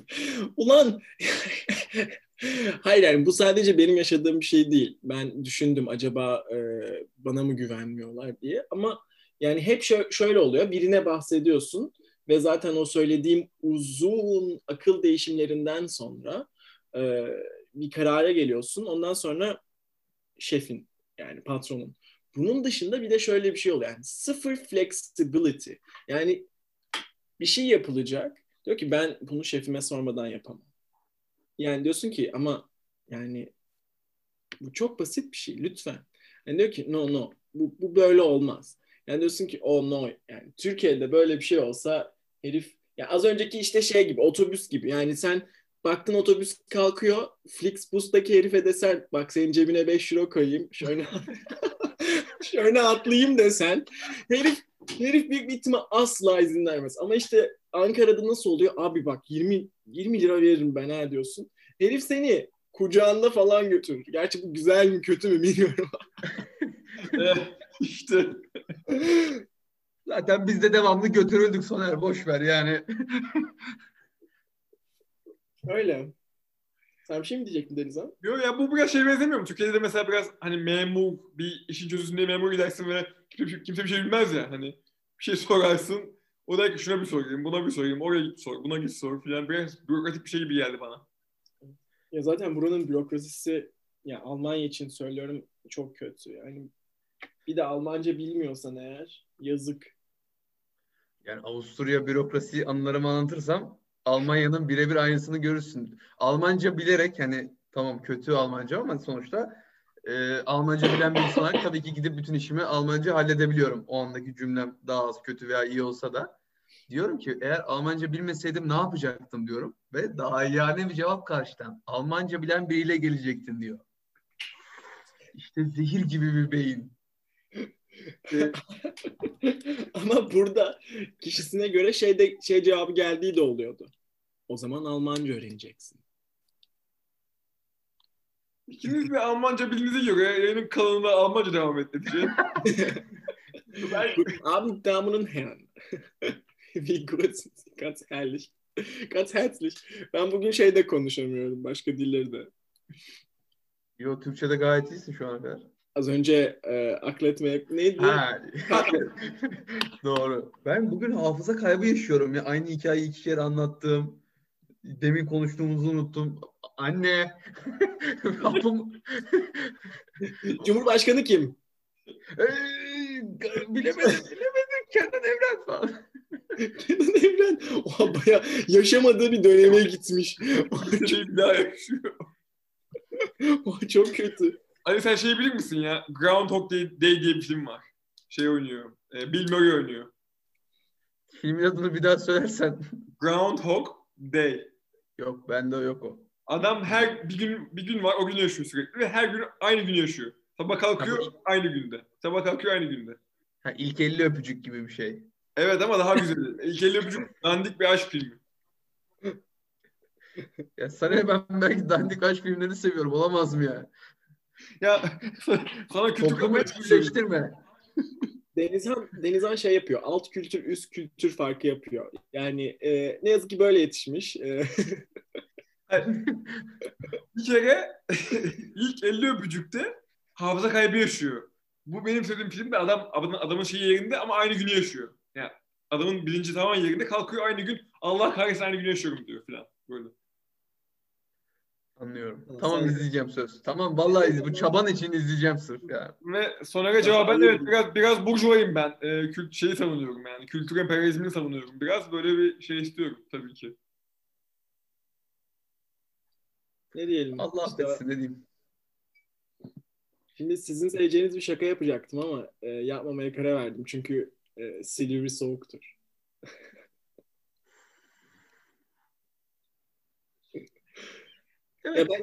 ulan hayır yani bu sadece benim yaşadığım bir şey değil. Ben düşündüm acaba e, bana mı güvenmiyorlar diye ama yani hep şö- şöyle oluyor. Birine bahsediyorsun ve zaten o söylediğim uzun akıl değişimlerinden sonra e, bir karara geliyorsun. Ondan sonra şefin yani patronun. Bunun dışında bir de şöyle bir şey oluyor. Yani sıfır flexibility. Yani bir şey yapılacak. Diyor ki ben bunu şefime sormadan yapamam. Yani diyorsun ki ama yani bu çok basit bir şey lütfen. Yani diyor ki no no bu, bu böyle olmaz. Yani diyorsun ki oh no yani Türkiye'de böyle bir şey olsa herif ya az önceki işte şey gibi otobüs gibi yani sen baktın otobüs kalkıyor Flixbus'taki herife desen bak senin cebine 5 euro koyayım şöyle şöyle atlayayım desen herif herif büyük bir ihtimal asla izin vermez. Ama işte Ankara'da nasıl oluyor? Abi bak 20 20 lira veririm ben ha diyorsun. Herif seni kucağında falan götürür. Gerçi bu güzel mi kötü mü bilmiyorum. işte Zaten biz de devamlı götürüldük Soner. Boş ver yani. Öyle. Sen bir şey mi diyecektin Denizhan? Yok ya bu biraz şey benzemiyor mu? Türkiye'de de mesela biraz hani memur bir işin çözülsün diye memur gidersin ve kimse, kimse bir şey bilmez ya. Hani bir şey sorarsın. O da ki şuna bir sorayım, buna bir sorayım, oraya git sor, buna git sor filan. Biraz bürokratik bir şey gibi geldi bana. Ya zaten buranın bürokrasisi ya Almanya için söylüyorum çok kötü. Yani bir de Almanca bilmiyorsan eğer yazık. Yani Avusturya bürokrasi anılarımı anlatırsam Almanya'nın birebir aynısını görürsün. Almanca bilerek hani tamam kötü Almanca ama sonuçta e, Almanca bilen bir insan tabii ki gidip bütün işimi Almanca halledebiliyorum. O andaki cümlem daha az kötü veya iyi olsa da. Diyorum ki eğer Almanca bilmeseydim ne yapacaktım diyorum. Ve daha yani bir cevap karşıdan. Almanca bilen biriyle gelecektin diyor. İşte zehir gibi bir beyin. Ama burada kişisine göre şeyde şey cevabı geldiği de oluyordu. O zaman Almanca öğreneceksin. İkiniz de Almanca bildiğinize göre yayının kalanına Almanca devam edeceğiz. ben, Abend, Damen und Herren. Wie gut sind Sie? Ganz herrlich. Ganz herzlich. Ben bugün şeyde konuşamıyorum. Başka dilleri de. Yo Türkçe'de gayet iyisin şu ana kadar. Az önce e, akletmeye neydi? Ha. Doğru. Ben bugün hafıza kaybı yaşıyorum ya. Aynı hikayeyi iki kere anlattım. Demin konuştuğumuzu unuttum. Anne. Cumhurbaşkanı kim? Bilemedim, bilemedim. Kenan Evren falan. Kenan Evren. Oha baya yaşamadığı bir döneme gitmiş. daha yaşıyor. Oha, çok kötü. Ali sen şey bilir misin ya? Groundhog Day, Day diye bir film var. Şey oynuyor. E, Bill Murray oynuyor. Filmin adını bir daha söylersen. Groundhog Day. Yok bende yok o. Adam her bir gün bir gün var o gün yaşıyor sürekli ve her gün aynı gün yaşıyor. Sabah kalkıyor Tabii. aynı günde. Sabah kalkıyor aynı günde. Ha, ilk 50 öpücük gibi bir şey. Evet ama daha güzel. İlkeli öpücük dandik bir aşk filmi. Ya sana ben belki dandik aşk filmlerini seviyorum. Olamaz mı ya? Ya sana kötü Toplumu kapı etkileştirme. Denizhan, Denizhan şey yapıyor. Alt kültür, üst kültür farkı yapıyor. Yani e, ne yazık ki böyle yetişmiş. E, Bir kere ilk 50 öpücükte hafıza kaybı yaşıyor. Bu benim söylediğim filmde adam adamın, şeyi yerinde ama aynı günü yaşıyor. Yani adamın bilinci tamamen yerinde kalkıyor aynı gün Allah kahretsin aynı gün yaşıyorum diyor falan böyle. Anlıyorum. Tamam, Tamam sen- izleyeceğim söz. Tamam vallahi bu çaban için izleyeceğim sırf ya. Ve Soner'e cevaben evet biraz biraz burjuvayım ben. Ee, kült şeyi savunuyorum yani. Kültür emperyalizmini savunuyorum. Biraz böyle bir şey istiyorum tabii ki. Ne diyelim? Allah İşte affetsin ne diyeyim. Şimdi sizin seveceğiniz bir şaka yapacaktım ama e, yapmamaya karar verdim. Çünkü e, Silivri soğuktur. Ya ben,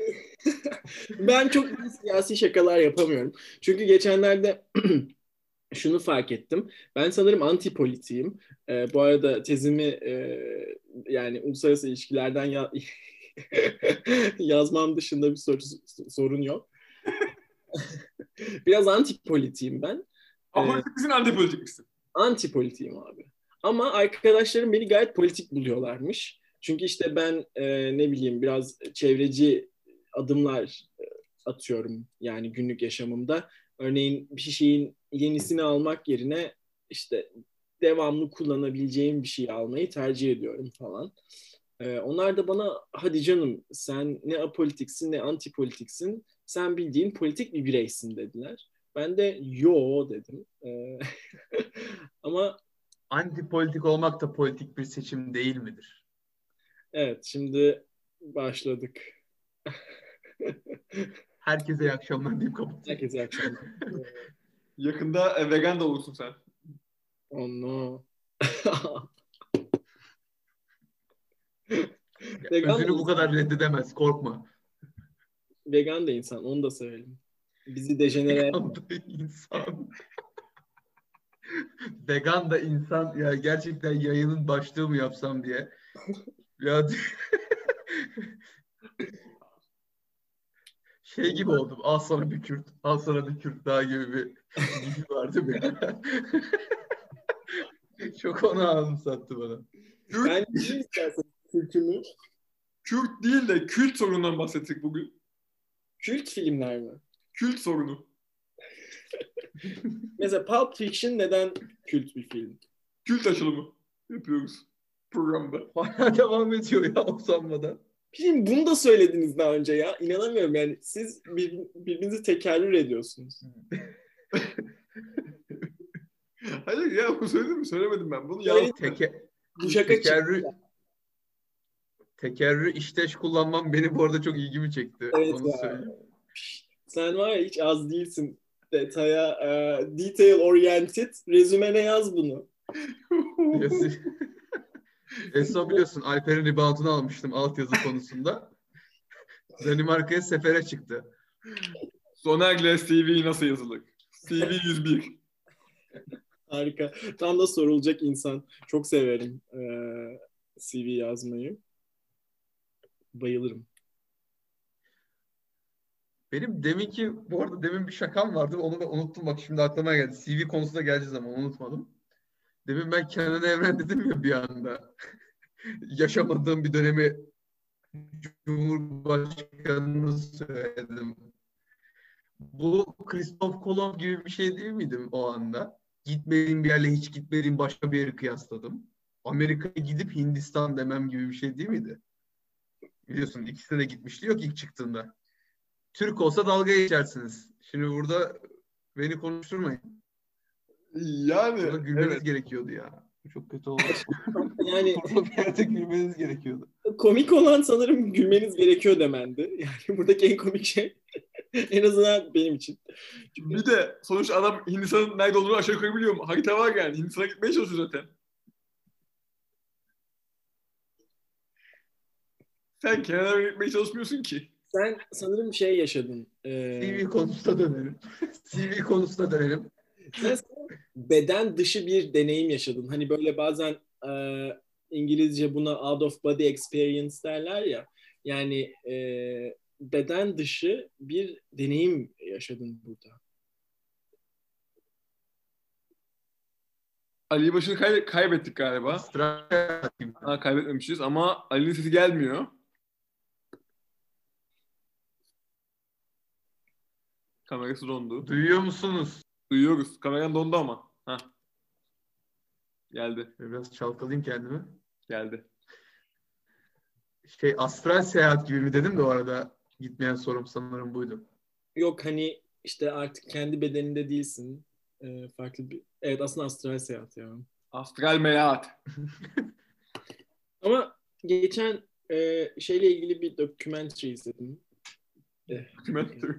ben çok siyasi şakalar yapamıyorum. Çünkü geçenlerde şunu fark ettim. Ben sanırım anti politiğim. E, bu arada tezimi e, yani uluslararası ilişkilerden ya- yazmam dışında bir soru- sorun yok. Biraz anti politiğim ben. Apolitik misin, antipolitik misin? Anti politiğim abi. Ama arkadaşlarım beni gayet politik buluyorlarmış. Çünkü işte ben e, ne bileyim biraz çevreci adımlar e, atıyorum yani günlük yaşamımda. Örneğin bir şeyin yenisini almak yerine işte devamlı kullanabileceğim bir şey almayı tercih ediyorum falan. E, onlar da bana hadi canım sen ne apolitiksin ne antipolitiksin sen bildiğin politik bir bireysin dediler. Ben de yo dedim. E, ama Antipolitik olmak da politik bir seçim değil midir? Evet şimdi başladık. Herkese iyi akşamlar deyip kapatayım. Herkese iyi akşamlar. Yakında e, vegan da olursun sen. Oh no. Vegan Özünü da bu kadar reddedemez. Korkma. Vegan da insan onu da söyleyelim. Bizi dejenere Vegan da insan. Vegan da insan. Ya gerçekten yayının başlığı mı yapsam diye. Ya şey gibi oldum. Al sana bir Kürt, al sana bir Kürt daha gibi bir gibi vardı ya. Çok onu anımsattı bana. Kürt, Ben kim istersen kültümü Kürt değil de kült sorunundan bahsettik bugün. kült filmler mi? Kült sorunu. Mesela Pulp Fiction neden kült bir film? Kült açılımı yapıyoruz programda. Hala devam ediyor ya usanmadan. Film bunu da söylediniz daha önce ya. İnanamıyorum yani siz bir, birbirinizi tekerrür ediyorsunuz. Hayır ya bu söyledim mi? Söylemedim ben. Bunu Söyle- yazdım. Teke, Bu şaka tekerrür, çıktı. tekerrür işteş kullanmam beni bu arada çok ilgimi çekti. Evet Onu ya. söyleyeyim. Sen var ya hiç az değilsin. Detaya, e, detail oriented. Rezümene yaz bunu. Esra biliyorsun Alper'in reboundunu almıştım altyazı konusunda. Danimarka'ya sefere çıktı. Soner'le CV nasıl yazılır? CV 101. Harika. Tam da sorulacak insan. Çok severim e, CV yazmayı. Bayılırım. Benim deminki bu arada demin bir şakam vardı onu da unuttum bak şimdi aklıma geldi. CV konusunda geleceğiz ama unutmadım. Demin ben Kenan Evren dedim ya bir anda. Yaşamadığım bir dönemi Cumhurbaşkanını söyledim. Bu Christoph Kolomb gibi bir şey değil miydim o anda? Gitmediğim bir yerle hiç gitmediğim başka bir yeri kıyasladım. Amerika'ya gidip Hindistan demem gibi bir şey değil miydi? Biliyorsun ikisine de gitmişti yok ilk çıktığında. Türk olsa dalga geçersiniz. Şimdi burada beni konuşturmayın. Yani Burada gülmeniz evet. gerekiyordu ya. Bu Çok kötü oldu. Yani Burada bir yerde gülmeniz gerekiyordu. komik olan sanırım gülmeniz gerekiyor demendi. Yani buradaki en komik şey en azından benim için. Çünkü Bir de sonuçta adam Hindistan'ın nerede olduğunu aşağı yukarı biliyor mu? Harita var yani. Hindistan'a gitmeye çalışıyor zaten. Sen Kenan'a gitmeye çalışmıyorsun ki. sen sanırım şey yaşadın. E, CV konusuna dönelim. CV konusuna dönelim. Beden dışı bir deneyim yaşadın. Hani böyle bazen e, İngilizce buna out of body experience derler ya. Yani e, beden dışı bir deneyim yaşadın burada. Ali Baş'ını kay- kaybettik galiba. Ha, kaybetmemişiz ama Ali'nin sesi gelmiyor. Kamerası dondu. Duyuyor musunuz? Duyuyoruz. Kameran dondu ama. Ha. Geldi. Biraz çalkalayayım kendimi. Geldi. Şey astral seyahat gibi mi dedim de o arada gitmeyen sorum sanırım buydu. Yok hani işte artık kendi bedeninde değilsin. Ee, farklı bir... Evet aslında astral seyahat ya. Astral meyahat. Ama geçen e, şeyle ilgili bir documentary izledim. Documentary.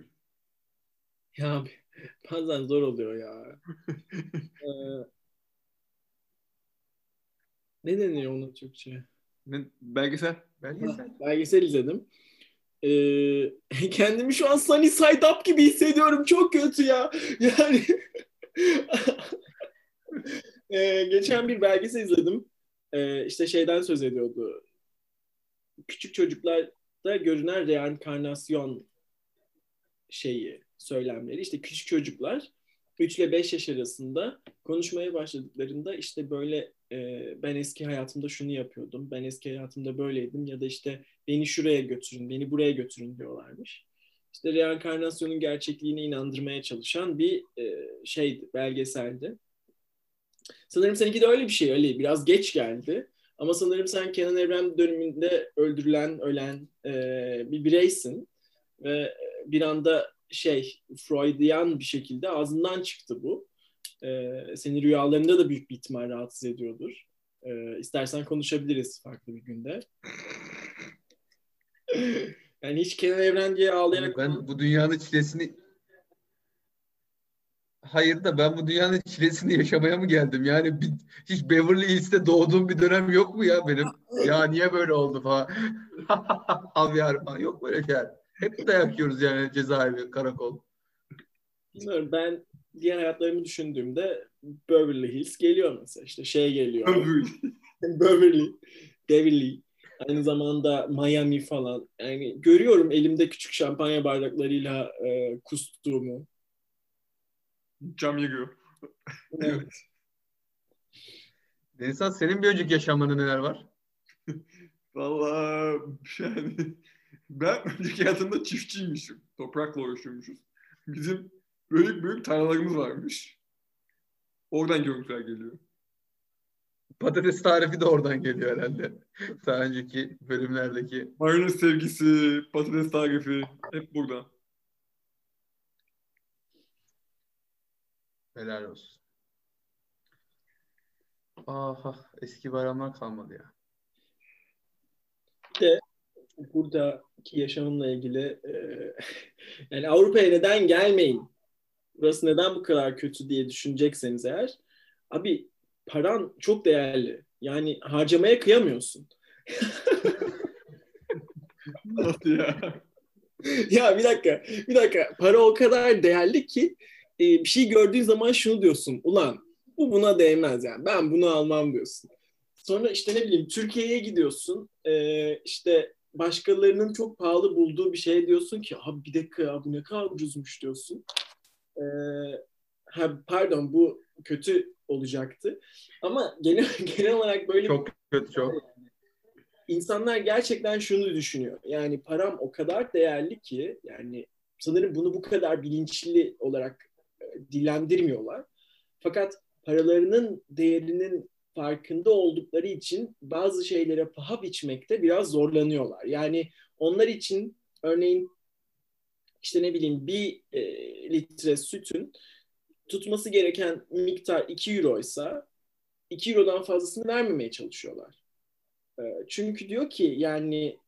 Ya abi, bazen zor oluyor ya. Ee, ne deniyor ona Türkçe? Ne, belgesel. Belgesel. Belgesel izledim. Ee, kendimi şu an Sunny Side Up gibi hissediyorum. Çok kötü ya. Yani ee, geçen bir belgesel izledim. Ee, işte şeyden söz ediyordu. Küçük çocuklarda görünen reenkarnasyon şeyi, söylemleri. İşte küçük çocuklar 3 ile 5 yaş arasında konuşmaya başladıklarında işte böyle e, ben eski hayatımda şunu yapıyordum, ben eski hayatımda böyleydim ya da işte beni şuraya götürün, beni buraya götürün diyorlarmış. İşte reenkarnasyonun gerçekliğine inandırmaya çalışan bir e, şeydi, belgeseldi. Sanırım seninki de öyle bir şey Ali. Biraz geç geldi. Ama sanırım sen Kenan Evren döneminde öldürülen, ölen e, bir bireysin. Ve bir anda şey Freudian bir şekilde ağzından çıktı bu. Ee, seni rüyalarında da büyük bir ihtimal rahatsız ediyordur. Ee, istersen konuşabiliriz farklı bir günde. yani hiç Kenan Evren diye ağlayarak... Ben bu dünyanın çilesini Hayır da ben bu dünyanın çilesini yaşamaya mı geldim? Yani bir, hiç Beverly Hills'te doğduğum bir dönem yok mu ya benim? Ya niye böyle oldu falan. Havyar falan. Yok böyle şeyler. Hep dayak yiyoruz yani cezaevi, karakol. Bilmiyorum ben diğer hayatlarımı düşündüğümde Beverly Hills geliyor mesela. İşte şey geliyor. Beverly. Beverly. Aynı zamanda Miami falan. Yani görüyorum elimde küçük şampanya bardaklarıyla e, kustuğumu. Cam yıkıyor. Evet. Denizhan senin bir önceki yaşamında neler var? Valla yani ben önceki hayatımda çiftçiymişim. Toprakla uğraşıyormuşuz. Bizim büyük büyük tarlalarımız varmış. Oradan görüntüler geliyor. Patates tarifi de oradan geliyor herhalde. Daha önceki bölümlerdeki. Mayonez sevgisi, patates tarifi hep buradan. Helal olsun. Aha eski bayramlar kalmadı ya. de buradaki yaşamımla ilgili e, yani Avrupa'ya neden gelmeyin? Burası neden bu kadar kötü diye düşünecekseniz eğer abi paran çok değerli. Yani harcamaya kıyamıyorsun. Nasıl ya? ya bir dakika, bir dakika. Para o kadar değerli ki e, bir şey gördüğün zaman şunu diyorsun. Ulan bu buna değmez yani. Ben bunu almam diyorsun. Sonra işte ne bileyim Türkiye'ye gidiyorsun. E, işte başkalarının çok pahalı bulduğu bir şey diyorsun ki abi bir dakika ya bu ne kadar ucuzmuş diyorsun. E, ha, pardon bu kötü olacaktı. Ama genel genel olarak böyle Çok kötü çok. insanlar gerçekten şunu düşünüyor. Yani param o kadar değerli ki yani sanırım bunu bu kadar bilinçli olarak e, dillendirmiyorlar. Fakat paralarının değerinin farkında oldukları için bazı şeylere paha biçmekte biraz zorlanıyorlar. Yani onlar için örneğin işte ne bileyim bir e, litre sütün tutması gereken miktar 2 euroysa 2 eurodan fazlasını vermemeye çalışıyorlar. E, çünkü diyor ki yani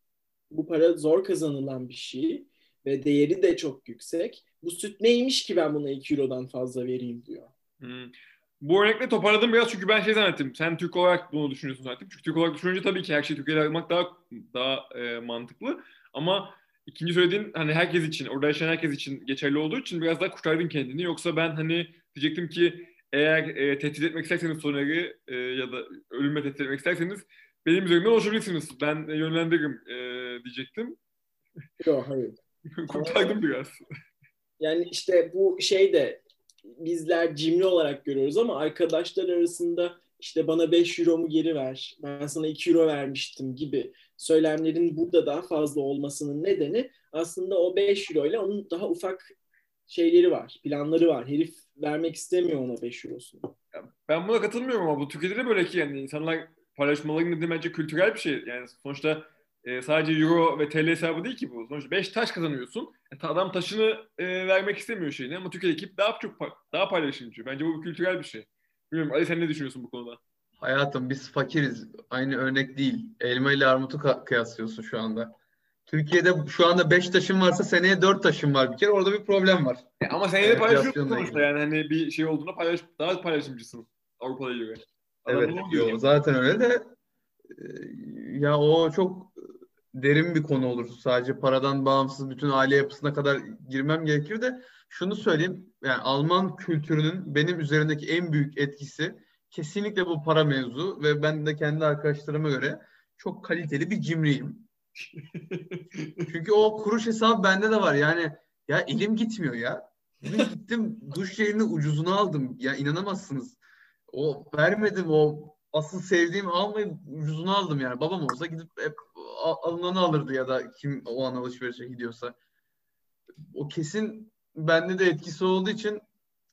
bu para zor kazanılan bir şey ve değeri de çok yüksek. Bu süt neymiş ki ben buna 2 eurodan fazla vereyim diyor. Hmm. Bu örnekle toparladım biraz çünkü ben şey zannettim. Sen Türk olarak bunu düşünüyorsun zaten. Çünkü Türk olarak düşününce tabii ki her şeyi Türkiye'de almak daha daha e, mantıklı. Ama ikinci söylediğin hani herkes için, orada yaşayan herkes için geçerli olduğu için biraz daha kurtardın kendini. Yoksa ben hani diyecektim ki eğer e, tehdit etmek isterseniz Soner'i e, ya da ölümle tehdit etmek isterseniz benim üzerimden ulaşabilirsiniz. Ben e, yönlendiririm e, diyecektim. Yok hayır. Kurtardım biraz. Yani işte bu şey de bizler cimri olarak görüyoruz ama arkadaşlar arasında işte bana 5 euromu geri ver, ben sana 2 euro vermiştim gibi söylemlerin burada daha fazla olmasının nedeni aslında o 5 euro ile onun daha ufak şeyleri var, planları var. Herif vermek istemiyor ona 5 eurosunu. Ben buna katılmıyorum ama bu Türkiye'de de böyle ki yani insanlar paylaşmaları dediğim bence kültürel bir şey. Yani sonuçta e, sadece euro ve TL hesabı değil ki bu. Sonuçta 5 taş kazanıyorsun. E, adam taşını e, vermek istemiyor şeyini ama Türkiye ekip daha çok daha paylaşımcı. Bence bu bir kültürel bir şey. Bilmiyorum Ali sen ne düşünüyorsun bu konuda? Hayatım biz fakiriz. Aynı örnek değil. Elma ile armutu kıyaslıyorsun şu anda. Türkiye'de şu anda 5 taşın varsa seneye 4 taşın var bir kere. Orada bir problem var. Ya ama seneye de paylaşıyorsun sonuçta yani hani bir şey olduğunda paylaş, daha paylaşımcısın Avrupa'da göre. Adam evet yo, zaten öyle de e, ya o çok derin bir konu olur. Sadece paradan bağımsız bütün aile yapısına kadar girmem gerekir de şunu söyleyeyim. Yani Alman kültürünün benim üzerindeki en büyük etkisi kesinlikle bu para mevzu ve ben de kendi arkadaşlarıma göre çok kaliteli bir cimriyim. Çünkü o kuruş hesabı bende de var. Yani ya elim gitmiyor ya. Bugün gittim duş jelini ucuzuna aldım. Ya inanamazsınız. O vermedim o asıl sevdiğim almayı ucuzuna aldım yani. Babam olsa gidip hep alınanı alırdı ya da kim o an alışverişe gidiyorsa. O kesin bende de etkisi olduğu için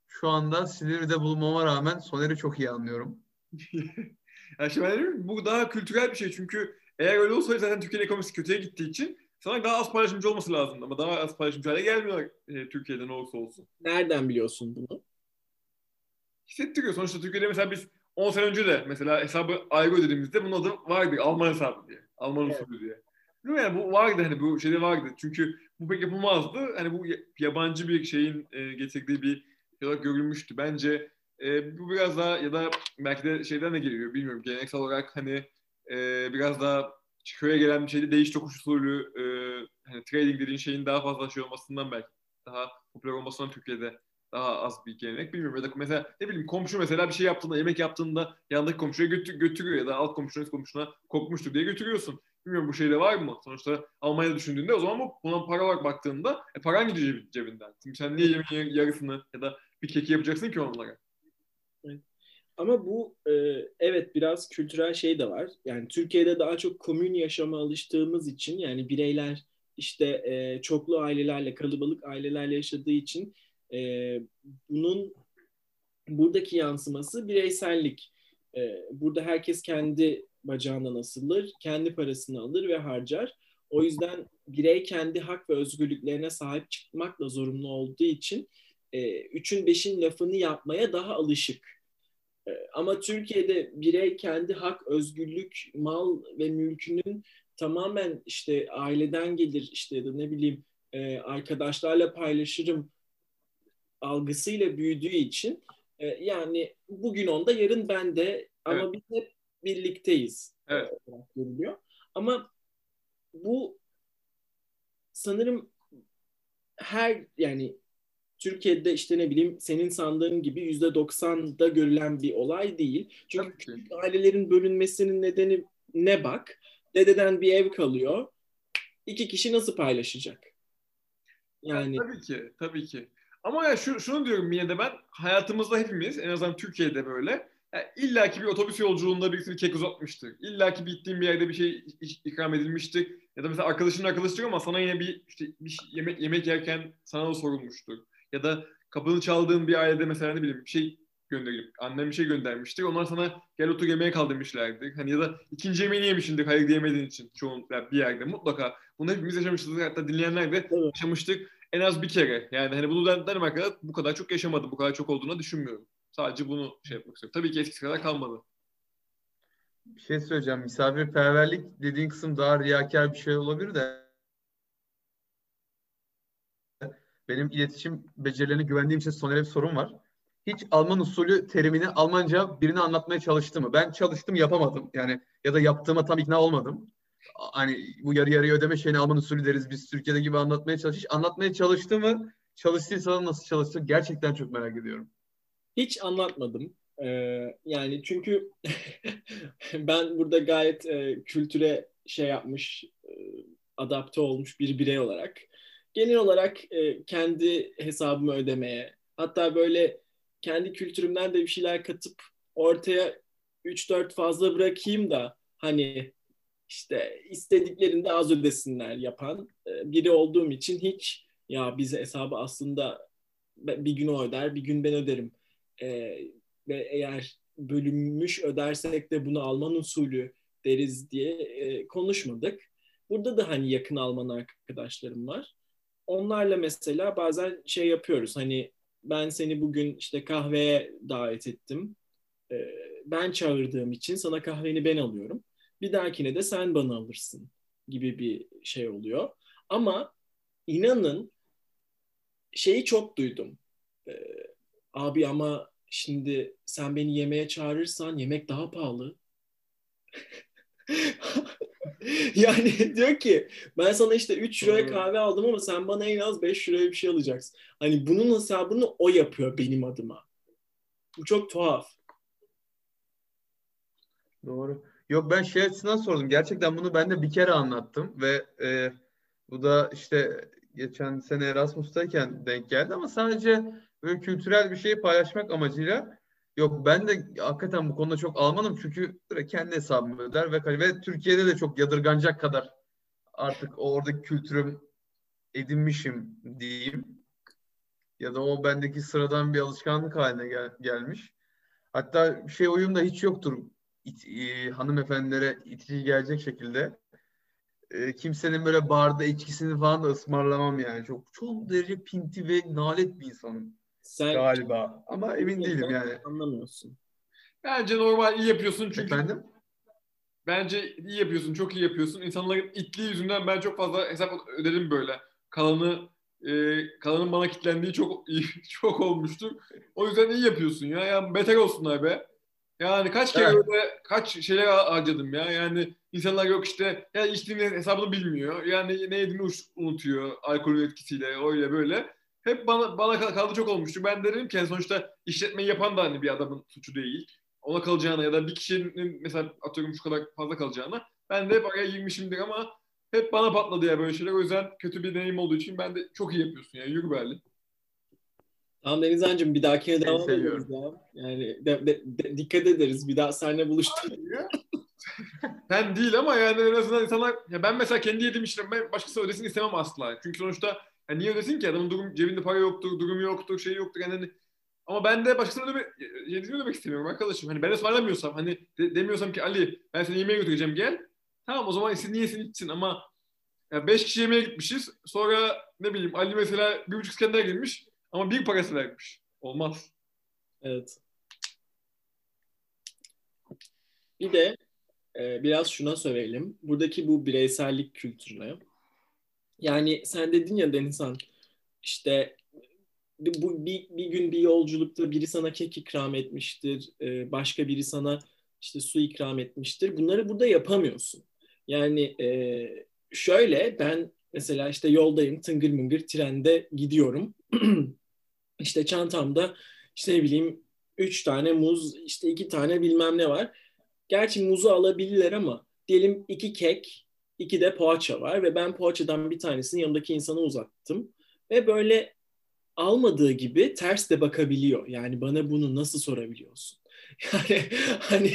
şu anda Silivri'de bulunmama rağmen Soner'i çok iyi anlıyorum. ya şimdi ben bu daha kültürel bir şey çünkü eğer öyle olsaydı zaten Türkiye'nin ekonomisi kötüye gittiği için sana daha az paylaşımcı olması lazım ama daha az paylaşımcı hale gelmiyor e, Türkiye'de ne olursa olsun. Nereden biliyorsun bunu? Hissettiriyor. Sonuçta Türkiye'de mesela biz 10 sene önce de mesela hesabı ayrı ödediğimizde bunun adı vardı. Alman hesabı diye. Alman evet. usulü diye. Değil mi? Yani bu vardı hani bu şeyde vardı. Çünkü bu pek yapılmazdı. Hani bu yabancı bir şeyin e, getirdiği bir şey olarak görülmüştü. Bence e, bu biraz daha ya da belki de şeyden de geliyor bilmiyorum. Geleneksel olarak hani e, biraz daha köye gelen bir şeyde değiş tokuş usulü e, hani trading dediğin şeyin daha fazla şey olmasından belki daha popüler olmasından Türkiye'de daha az bir gelenek bilmiyorum. Ya da mesela ne bileyim komşu mesela bir şey yaptığında yemek yaptığında yanındaki komşuya götür, götürüyor ya da alt komşunun komşuna kopmuştur diye götürüyorsun. Bilmiyorum bu şeyde var mı? Sonuçta Almanya'da düşündüğünde o zaman bu buna para olarak baktığında e, paran gidiyor cebinden. Çünkü sen niye yemeğin yarısını ya da bir keki yapacaksın ki onlara? Evet. Ama bu e, evet biraz kültürel şey de var. Yani Türkiye'de daha çok komün yaşama alıştığımız için yani bireyler işte e, çoklu ailelerle, kalabalık ailelerle yaşadığı için e, bunun buradaki yansıması bireysellik. E, burada herkes kendi bacağından asılır, kendi parasını alır ve harcar. O yüzden birey kendi hak ve özgürlüklerine sahip çıkmakla zorunlu olduğu için e, üçün beşin lafını yapmaya daha alışık. E, ama Türkiye'de birey kendi hak, özgürlük, mal ve mülkünün tamamen işte aileden gelir işte ya da ne bileyim e, arkadaşlarla paylaşırım algısıyla büyüdüğü için e, yani bugün onda yarın bende ama evet. biz hep birlikteyiz. Evet. Görülüyor. Ama bu sanırım her yani Türkiye'de işte ne bileyim senin sandığın gibi yüzde doksanda görülen bir olay değil. Çünkü küçük ailelerin bölünmesinin nedeni ne bak? Dededen bir ev kalıyor. İki kişi nasıl paylaşacak? Yani tabii ki, tabii ki. Ama ya şu, şunu diyorum yine de ben hayatımızda hepimiz en azından Türkiye'de böyle yani illa ki bir otobüs yolculuğunda birisi bir kek uzatmıştır. İlla ki gittiğin bir yerde bir şey ikram edilmiştir. Ya da mesela arkadaşının arkadaşıdır ama sana yine bir işte bir şey, yemek yemek yerken sana da sorulmuştur. Ya da kapını çaldığın bir ailede mesela ne bileyim bir şey gönderip annem bir şey göndermiştir. Onlar sana gel otur yemeğe kal demişlerdir. Hani ya da ikinci yemeğini yemişsindir hayır diyemediğin için çoğun yani bir yerde mutlaka. Bunu hepimiz yaşamışızdır. Hatta dinleyenler de evet. yaşamıştık en az bir kere. Yani hani bunu Danimarka'da bu kadar çok yaşamadım. Bu kadar çok olduğunu düşünmüyorum. Sadece bunu şey yapmak istiyorum. Tabii ki eskisi kadar kalmadı. Bir şey söyleyeceğim. Misafirperverlik dediğin kısım daha riyakar bir şey olabilir de benim iletişim becerilerine güvendiğim için Soner'e bir sorun var. Hiç Alman usulü terimini Almanca birine anlatmaya çalıştı mı? Ben çalıştım yapamadım. Yani ya da yaptığıma tam ikna olmadım hani bu yarı yarıya ödeme şeyini Alman usulü deriz biz Türkiye'de gibi anlatmaya çalışış. Anlatmaya çalıştı mı? Çalıştıysa nasıl çalıştı? Gerçekten çok merak ediyorum. Hiç anlatmadım. Ee, yani çünkü ben burada gayet e, kültüre şey yapmış, e, adapte olmuş bir birey olarak genel olarak e, kendi hesabımı ödemeye hatta böyle kendi kültürümden de bir şeyler katıp ortaya 3-4 fazla bırakayım da hani işte istediklerinde az ödesinler yapan e, biri olduğum için hiç ya bize hesabı aslında bir gün o öder, bir gün ben öderim. E, ve eğer bölünmüş ödersek de bunu Alman usulü deriz diye e, konuşmadık. Burada da hani yakın Alman arkadaşlarım var. Onlarla mesela bazen şey yapıyoruz. Hani ben seni bugün işte kahveye davet ettim. E, ben çağırdığım için sana kahveni ben alıyorum. Bir dahakine de sen bana alırsın gibi bir şey oluyor. Ama inanın şeyi çok duydum. Ee, abi ama şimdi sen beni yemeğe çağırırsan yemek daha pahalı. yani diyor ki ben sana işte 3 liraya kahve aldım ama sen bana en az 5 liraya bir şey alacaksın. Hani bunun hesabını o yapıyor benim adıma. Bu çok tuhaf. Doğru. Yok ben şey açısından sordum. Gerçekten bunu ben de bir kere anlattım ve e, bu da işte geçen sene Erasmus'tayken denk geldi ama sadece böyle kültürel bir şeyi paylaşmak amacıyla yok ben de hakikaten bu konuda çok Almanım çünkü kendi hesabımı öder ve ve Türkiye'de de çok yadırganacak kadar artık oradaki kültürüm edinmişim diyeyim. Ya da o bendeki sıradan bir alışkanlık haline gel- gelmiş. Hatta şey uyum da hiç yoktur it, e, hanımefendilere itici gelecek şekilde e, kimsenin böyle barda içkisini falan da ısmarlamam yani. Çok çok derece pinti ve nalet bir insanım Sen galiba. Ama emin değilim yani. Anlamıyorsun. Bence normal iyi yapıyorsun çünkü. Efendim? Bence iyi yapıyorsun, çok iyi yapıyorsun. İnsanların itliği yüzünden ben çok fazla hesap ödedim böyle. Kalanı e, kalanın bana kitlendiği çok çok olmuştu. O yüzden iyi yapıyorsun ya. Yani beter olsunlar be. Yani kaç kere evet. öyle kaç şeyler harcadım ya. Yani insanlar yok işte ya içtiğinin hesabını bilmiyor. Yani ne yediğini unutuyor alkolün etkisiyle öyle böyle. Hep bana bana kaldı çok olmuştu. Ben dedim ki yani sonuçta işletmeyi yapan da hani bir adamın suçu değil. Ona kalacağına ya da bir kişinin mesela atıyorum şu kadar fazla kalacağına ben de hep araya girmişimdir ama hep bana patladı ya böyle şeyler. O yüzden kötü bir deneyim olduğu için ben de çok iyi yapıyorsun ya. Yürü Berlin. Tamam Denizhan'cığım bir dahakine Seni devam ediyoruz ya. Yani de, de, de, dikkat ederiz. Bir daha seninle buluştuk. Sen değil ama yani en azından insanlar ya ben mesela kendi yediğim işlem ben başkası ödesin istemem asla. Çünkü sonuçta yani niye ödesin ki adamın durum, cebinde para yoktur, durumu yoktur, şey yoktur yani hani ama ben de başkasına ödeme, yediğini ödemek istemiyorum arkadaşım. Hani ben ısmarlamıyorsam, hani de, demiyorsam ki Ali ben seni yemeğe götüreceğim gel. Tamam o zaman siz niye sen içsin ama ya beş kişi yemeğe gitmişiz. Sonra ne bileyim Ali mesela bir buçuk İskender girmiş. Ama bir parası vermiş. Olmaz. Evet. Bir de e, biraz şuna söyleyelim. Buradaki bu bireysellik kültürüne. Yani sen dedin ya Denizhan işte bu bir, bir gün bir yolculukta biri sana kek ikram etmiştir, e, başka biri sana işte su ikram etmiştir. Bunları burada yapamıyorsun. Yani e, şöyle ben mesela işte yoldayım tıngır mıngır trende gidiyorum. İşte çantamda işte ne bileyim üç tane muz, işte iki tane bilmem ne var. Gerçi muzu alabilirler ama diyelim iki kek, iki de poğaça var ve ben poğaçadan bir tanesini yanındaki insana uzattım. Ve böyle almadığı gibi ters de bakabiliyor. Yani bana bunu nasıl sorabiliyorsun? Yani hani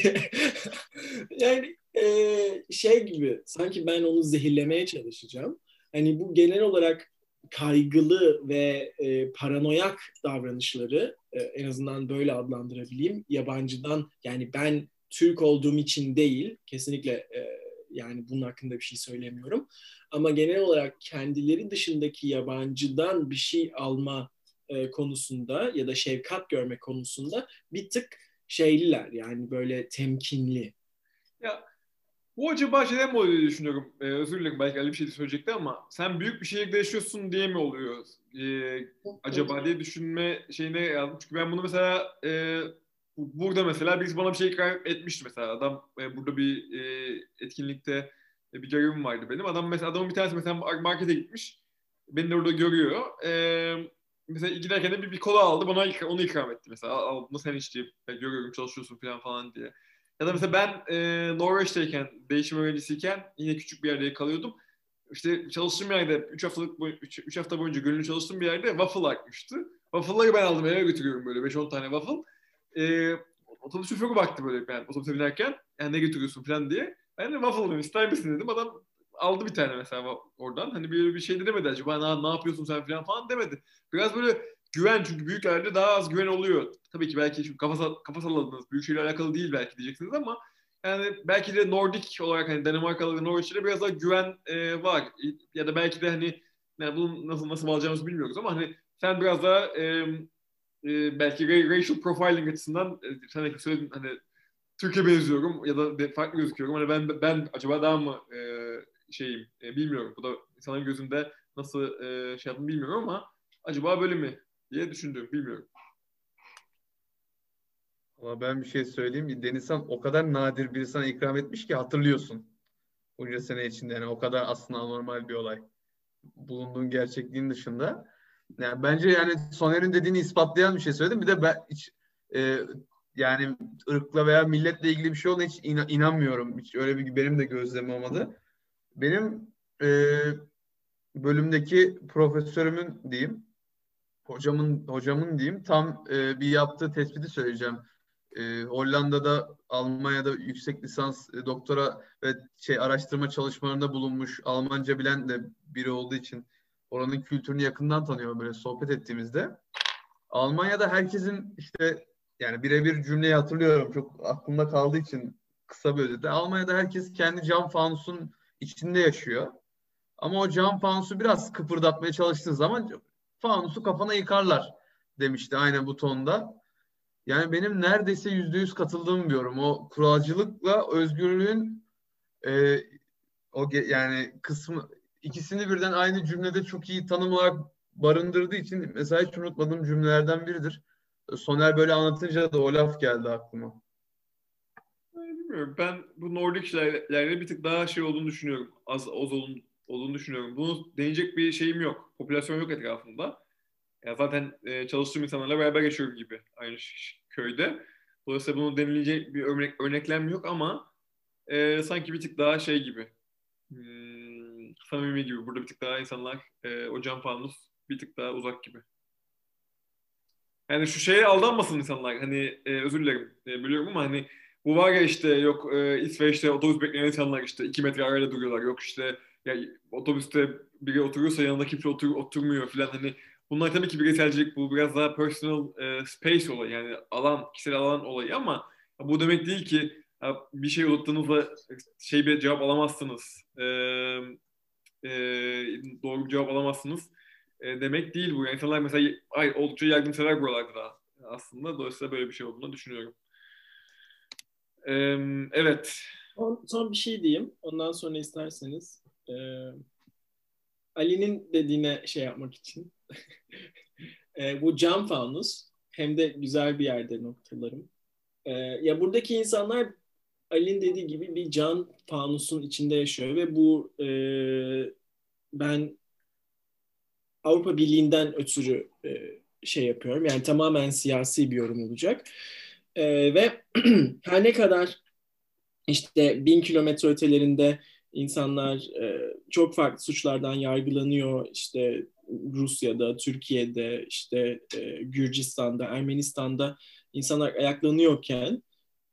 yani e, şey gibi sanki ben onu zehirlemeye çalışacağım. Hani bu genel olarak kaygılı ve e, paranoyak davranışları e, en azından böyle adlandırabileyim. Yabancıdan yani ben Türk olduğum için değil kesinlikle e, yani bunun hakkında bir şey söylemiyorum. Ama genel olarak kendileri dışındaki yabancıdan bir şey alma e, konusunda ya da şefkat görme konusunda bir tık şeyliler yani böyle temkinli. Ya bu acaba şeyden mi oluyor diye düşünüyorum. Ee, özür dilerim belki Ali bir şey söyleyecekti ama sen büyük bir şehirde yaşıyorsun diye mi oluyor? Ee, acaba diye düşünme şeyine yazdım. Çünkü ben bunu mesela e, burada mesela birisi bana bir şey ikram etmişti mesela. Adam e, burada bir e, etkinlikte e, bir görevim vardı benim. Adam mesela adamın bir tanesi mesela markete gitmiş. Beni de orada görüyor. E, mesela giderken de bir, bir kola aldı. Bana onu ikram etti mesela. Al, bunu sen iç diye. Görüyorum çalışıyorsun falan falan diye. Ya da mesela ben e, Norveç'teyken, değişim öğrencisiyken yine küçük bir yerde kalıyordum. İşte çalıştığım yerde 3 haftalık 3 hafta boyunca gönüllü çalıştığım bir yerde waffle akmıştı. Waffle'ları ben aldım eve götürüyorum böyle 5-10 tane waffle. E, otobüs şoförü baktı böyle ben otobüse binerken yani ne götürüyorsun falan diye. Ben de waffle dedim ister misin dedim. Adam aldı bir tane mesela oradan. Hani böyle bir şey demedi acaba ne, ne yapıyorsun sen falan falan demedi. Biraz böyle güven çünkü büyüklerde daha az güven oluyor. Tabii ki belki çünkü kafa, kafa salladınız. Büyük şeyle alakalı değil belki diyeceksiniz ama yani belki de Nordik olarak hani Danimarkalı Norveç'te biraz daha güven e, var. Ya da belki de hani yani bunu nasıl nasıl alacağımızı bilmiyoruz ama hani sen biraz daha e, e, belki racial profiling açısından e, sen de söyledin hani Türkiye benziyorum ya da farklı gözüküyorum. Hani ben ben acaba daha mı e, şeyim e, bilmiyorum. Bu da insanın gözünde nasıl e, şey yaptığını bilmiyorum ama acaba böyle mi diye düşündüm. Bilmiyorum. Ama ben bir şey söyleyeyim. Denizhan o kadar nadir bir sana ikram etmiş ki hatırlıyorsun. Bunca sene içinde yani o kadar aslında anormal bir olay. Bulunduğun gerçekliğin dışında. Yani bence yani Soner'in dediğini ispatlayan bir şey söyledim. Bir de ben hiç e, yani ırkla veya milletle ilgili bir şey olduğuna hiç in- inanmıyorum. Hiç öyle bir benim de gözlemim olmadı. Benim e, bölümdeki profesörümün diyeyim, hocamın hocamın diyeyim tam e, bir yaptığı tespiti söyleyeceğim. E, Hollanda'da, Almanya'da yüksek lisans, e, doktora ve şey araştırma çalışmalarında bulunmuş Almanca bilen de biri olduğu için oranın kültürünü yakından tanıyorum böyle sohbet ettiğimizde. Almanya'da herkesin işte yani birebir cümleyi hatırlıyorum çok aklımda kaldığı için kısa bir özeti. Almanya'da herkes kendi cam fanusun içinde yaşıyor. Ama o cam fanusu biraz kıpırdatmaya çalıştığı zaman fanusu kafana yıkarlar demişti aynen bu tonda. Yani benim neredeyse yüzde yüz katıldığım diyorum. O kuralcılıkla özgürlüğün e, o yani kısmı ikisini birden aynı cümlede çok iyi tanım olarak barındırdığı için mesela hiç unutmadığım cümlelerden biridir. Soner böyle anlatınca da o laf geldi aklıma. Bilmiyorum. Ben bu Nordik şeylerde bir tık daha şey olduğunu düşünüyorum. Az, az olduğunu, olduğunu düşünüyorum. Bunu deneyecek bir şeyim yok. Popülasyon yok etrafında. Ya zaten e, çalıştığım insanlarla beraber yaşıyorum gibi aynı köyde. Dolayısıyla bunu denilecek bir örnek, örneklem yok ama e, sanki bir tık daha şey gibi. Hmm, samimi gibi. Burada bir tık daha insanlar e, o cam fanus bir tık daha uzak gibi. Yani şu şeye aldanmasın insanlar. Hani e, özür dilerim e, biliyorum ama hani bu var ya işte yok e, İsveç'te otobüs bekleyen insanlar işte iki metre arayla duruyorlar. Yok işte ya otobüste biri oturuyorsa yanında kimse otur, oturmuyor falan hani bunlar tabii ki bireyselcilik bu biraz daha personal e, space olayı yani alan kişisel alan olayı ama bu demek değil ki bir şey unuttığınızda şey bir cevap alamazsınız. E, e, doğru bir cevap alamazsınız e, demek değil bu. Yani insanlar mesela ay, oldukça yardımsever buralarda da aslında. Dolayısıyla böyle bir şey olduğunu düşünüyorum. E, evet. Son, son bir şey diyeyim. Ondan sonra isterseniz e, Ali'nin dediğine şey yapmak için e, bu cam fanus hem de güzel bir yerde noktalarım. E, ya buradaki insanlar Ali'nin dediği gibi bir cam fanusun içinde yaşıyor ve bu e, ben Avrupa Birliği'nden ötürü e, şey yapıyorum. Yani tamamen siyasi bir yorum olacak. E, ve her ne kadar işte bin kilometre ötelerinde insanlar e, çok farklı suçlardan yargılanıyor. İşte Rusya'da, Türkiye'de, işte e, Gürcistan'da, Ermenistan'da insanlar ayaklanıyorken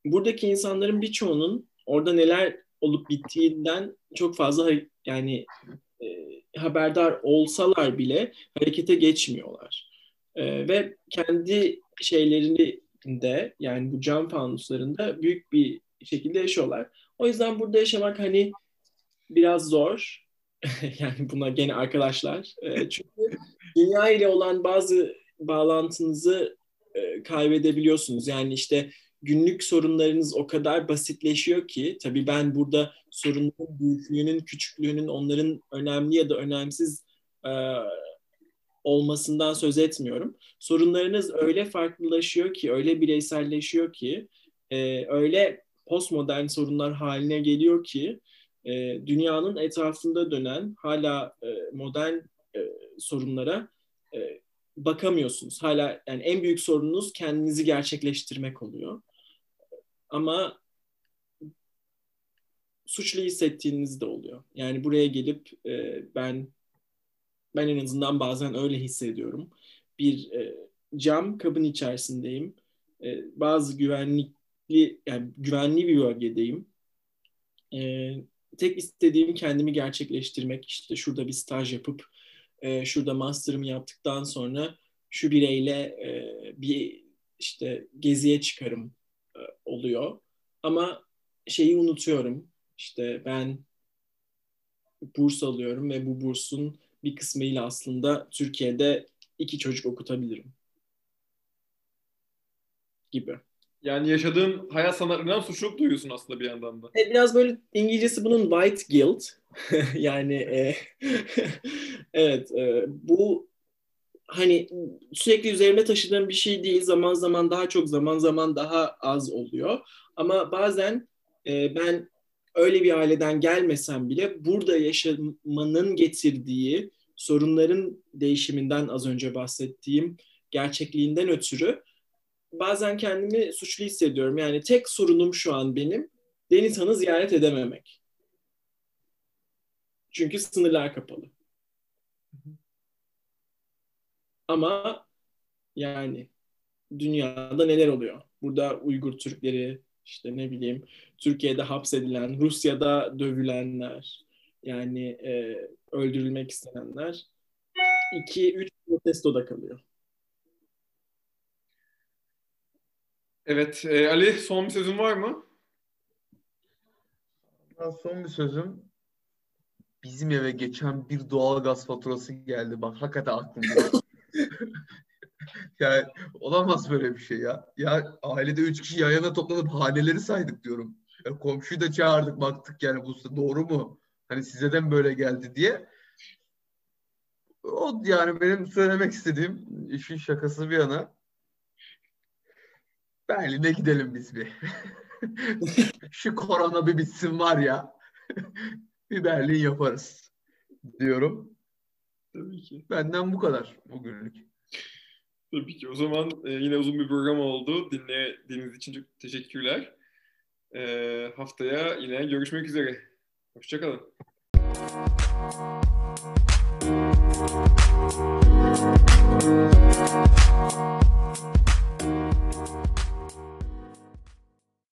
buradaki insanların birçoğunun orada neler olup bittiğinden çok fazla yani e, haberdar olsalar bile harekete geçmiyorlar. E, ve kendi şeylerini de yani bu cam fanuslarında büyük bir şekilde yaşıyorlar. O yüzden burada yaşamak hani biraz zor. yani buna gene arkadaşlar. E, çünkü dünya ile olan bazı bağlantınızı e, kaybedebiliyorsunuz. Yani işte günlük sorunlarınız o kadar basitleşiyor ki tabii ben burada sorunların büyüklüğünün, küçüklüğünün onların önemli ya da önemsiz e, olmasından söz etmiyorum. Sorunlarınız öyle farklılaşıyor ki, öyle bireyselleşiyor ki, e, öyle postmodern sorunlar haline geliyor ki e, dünyanın etrafında dönen hala e, modern e, sorunlara e, bakamıyorsunuz. Hala yani en büyük sorununuz kendinizi gerçekleştirmek oluyor. Ama suçlu hissettiğiniz de oluyor. Yani buraya gelip e, ben ben en azından bazen öyle hissediyorum. Bir e, cam kabın içerisindeyim. E, bazı güvenlikli yani güvenli bir bölgedeyim. E, tek istediğim kendimi gerçekleştirmek. İşte şurada bir staj yapıp e, şurada master'ımı yaptıktan sonra şu bireyle e, bir işte geziye çıkarım e, oluyor. Ama şeyi unutuyorum. İşte ben burs alıyorum ve bu bursun bir kısmıyla aslında Türkiye'de iki çocuk okutabilirim gibi. Yani yaşadığın hayat sanatlarından suçluluk duyuyorsun aslında bir yandan da. E, biraz böyle İngilizcesi bunun white guilt. yani e, evet e, bu hani sürekli üzerime taşıdığım bir şey değil. Zaman zaman daha çok zaman zaman daha az oluyor. Ama bazen e, ben öyle bir aileden gelmesem bile burada yaşamanın getirdiği sorunların değişiminden az önce bahsettiğim gerçekliğinden ötürü bazen kendimi suçlu hissediyorum. Yani tek sorunum şu an benim Deniz Han'ı ziyaret edememek. Çünkü sınırlar kapalı. Ama yani dünyada neler oluyor? Burada Uygur Türkleri, işte ne bileyim Türkiye'de hapsedilen, Rusya'da dövülenler, yani e, öldürülmek istenenler iki üç protestoda kalıyor. Evet. E, Ali son bir sözün var mı? Son bir sözüm. Bizim eve geçen bir doğal gaz faturası geldi. Bak hakikaten aklımda. yani olamaz böyle bir şey ya. Ya ailede üç kişi yan yana toplanıp haneleri saydık diyorum. Ya komşuyu da çağırdık baktık yani bu doğru mu? Hani size de mi böyle geldi diye. O yani benim söylemek istediğim işin şakası bir yana. Berlin'e gidelim biz bir. Şu korona bir bitsin var ya. bir Berlin yaparız diyorum. Tabii ki. Benden bu kadar bugünlük. Tabii ki. O zaman e, yine uzun bir program oldu. Dinlediğiniz için çok teşekkürler. E, haftaya yine görüşmek üzere. Hoşçakalın. Thank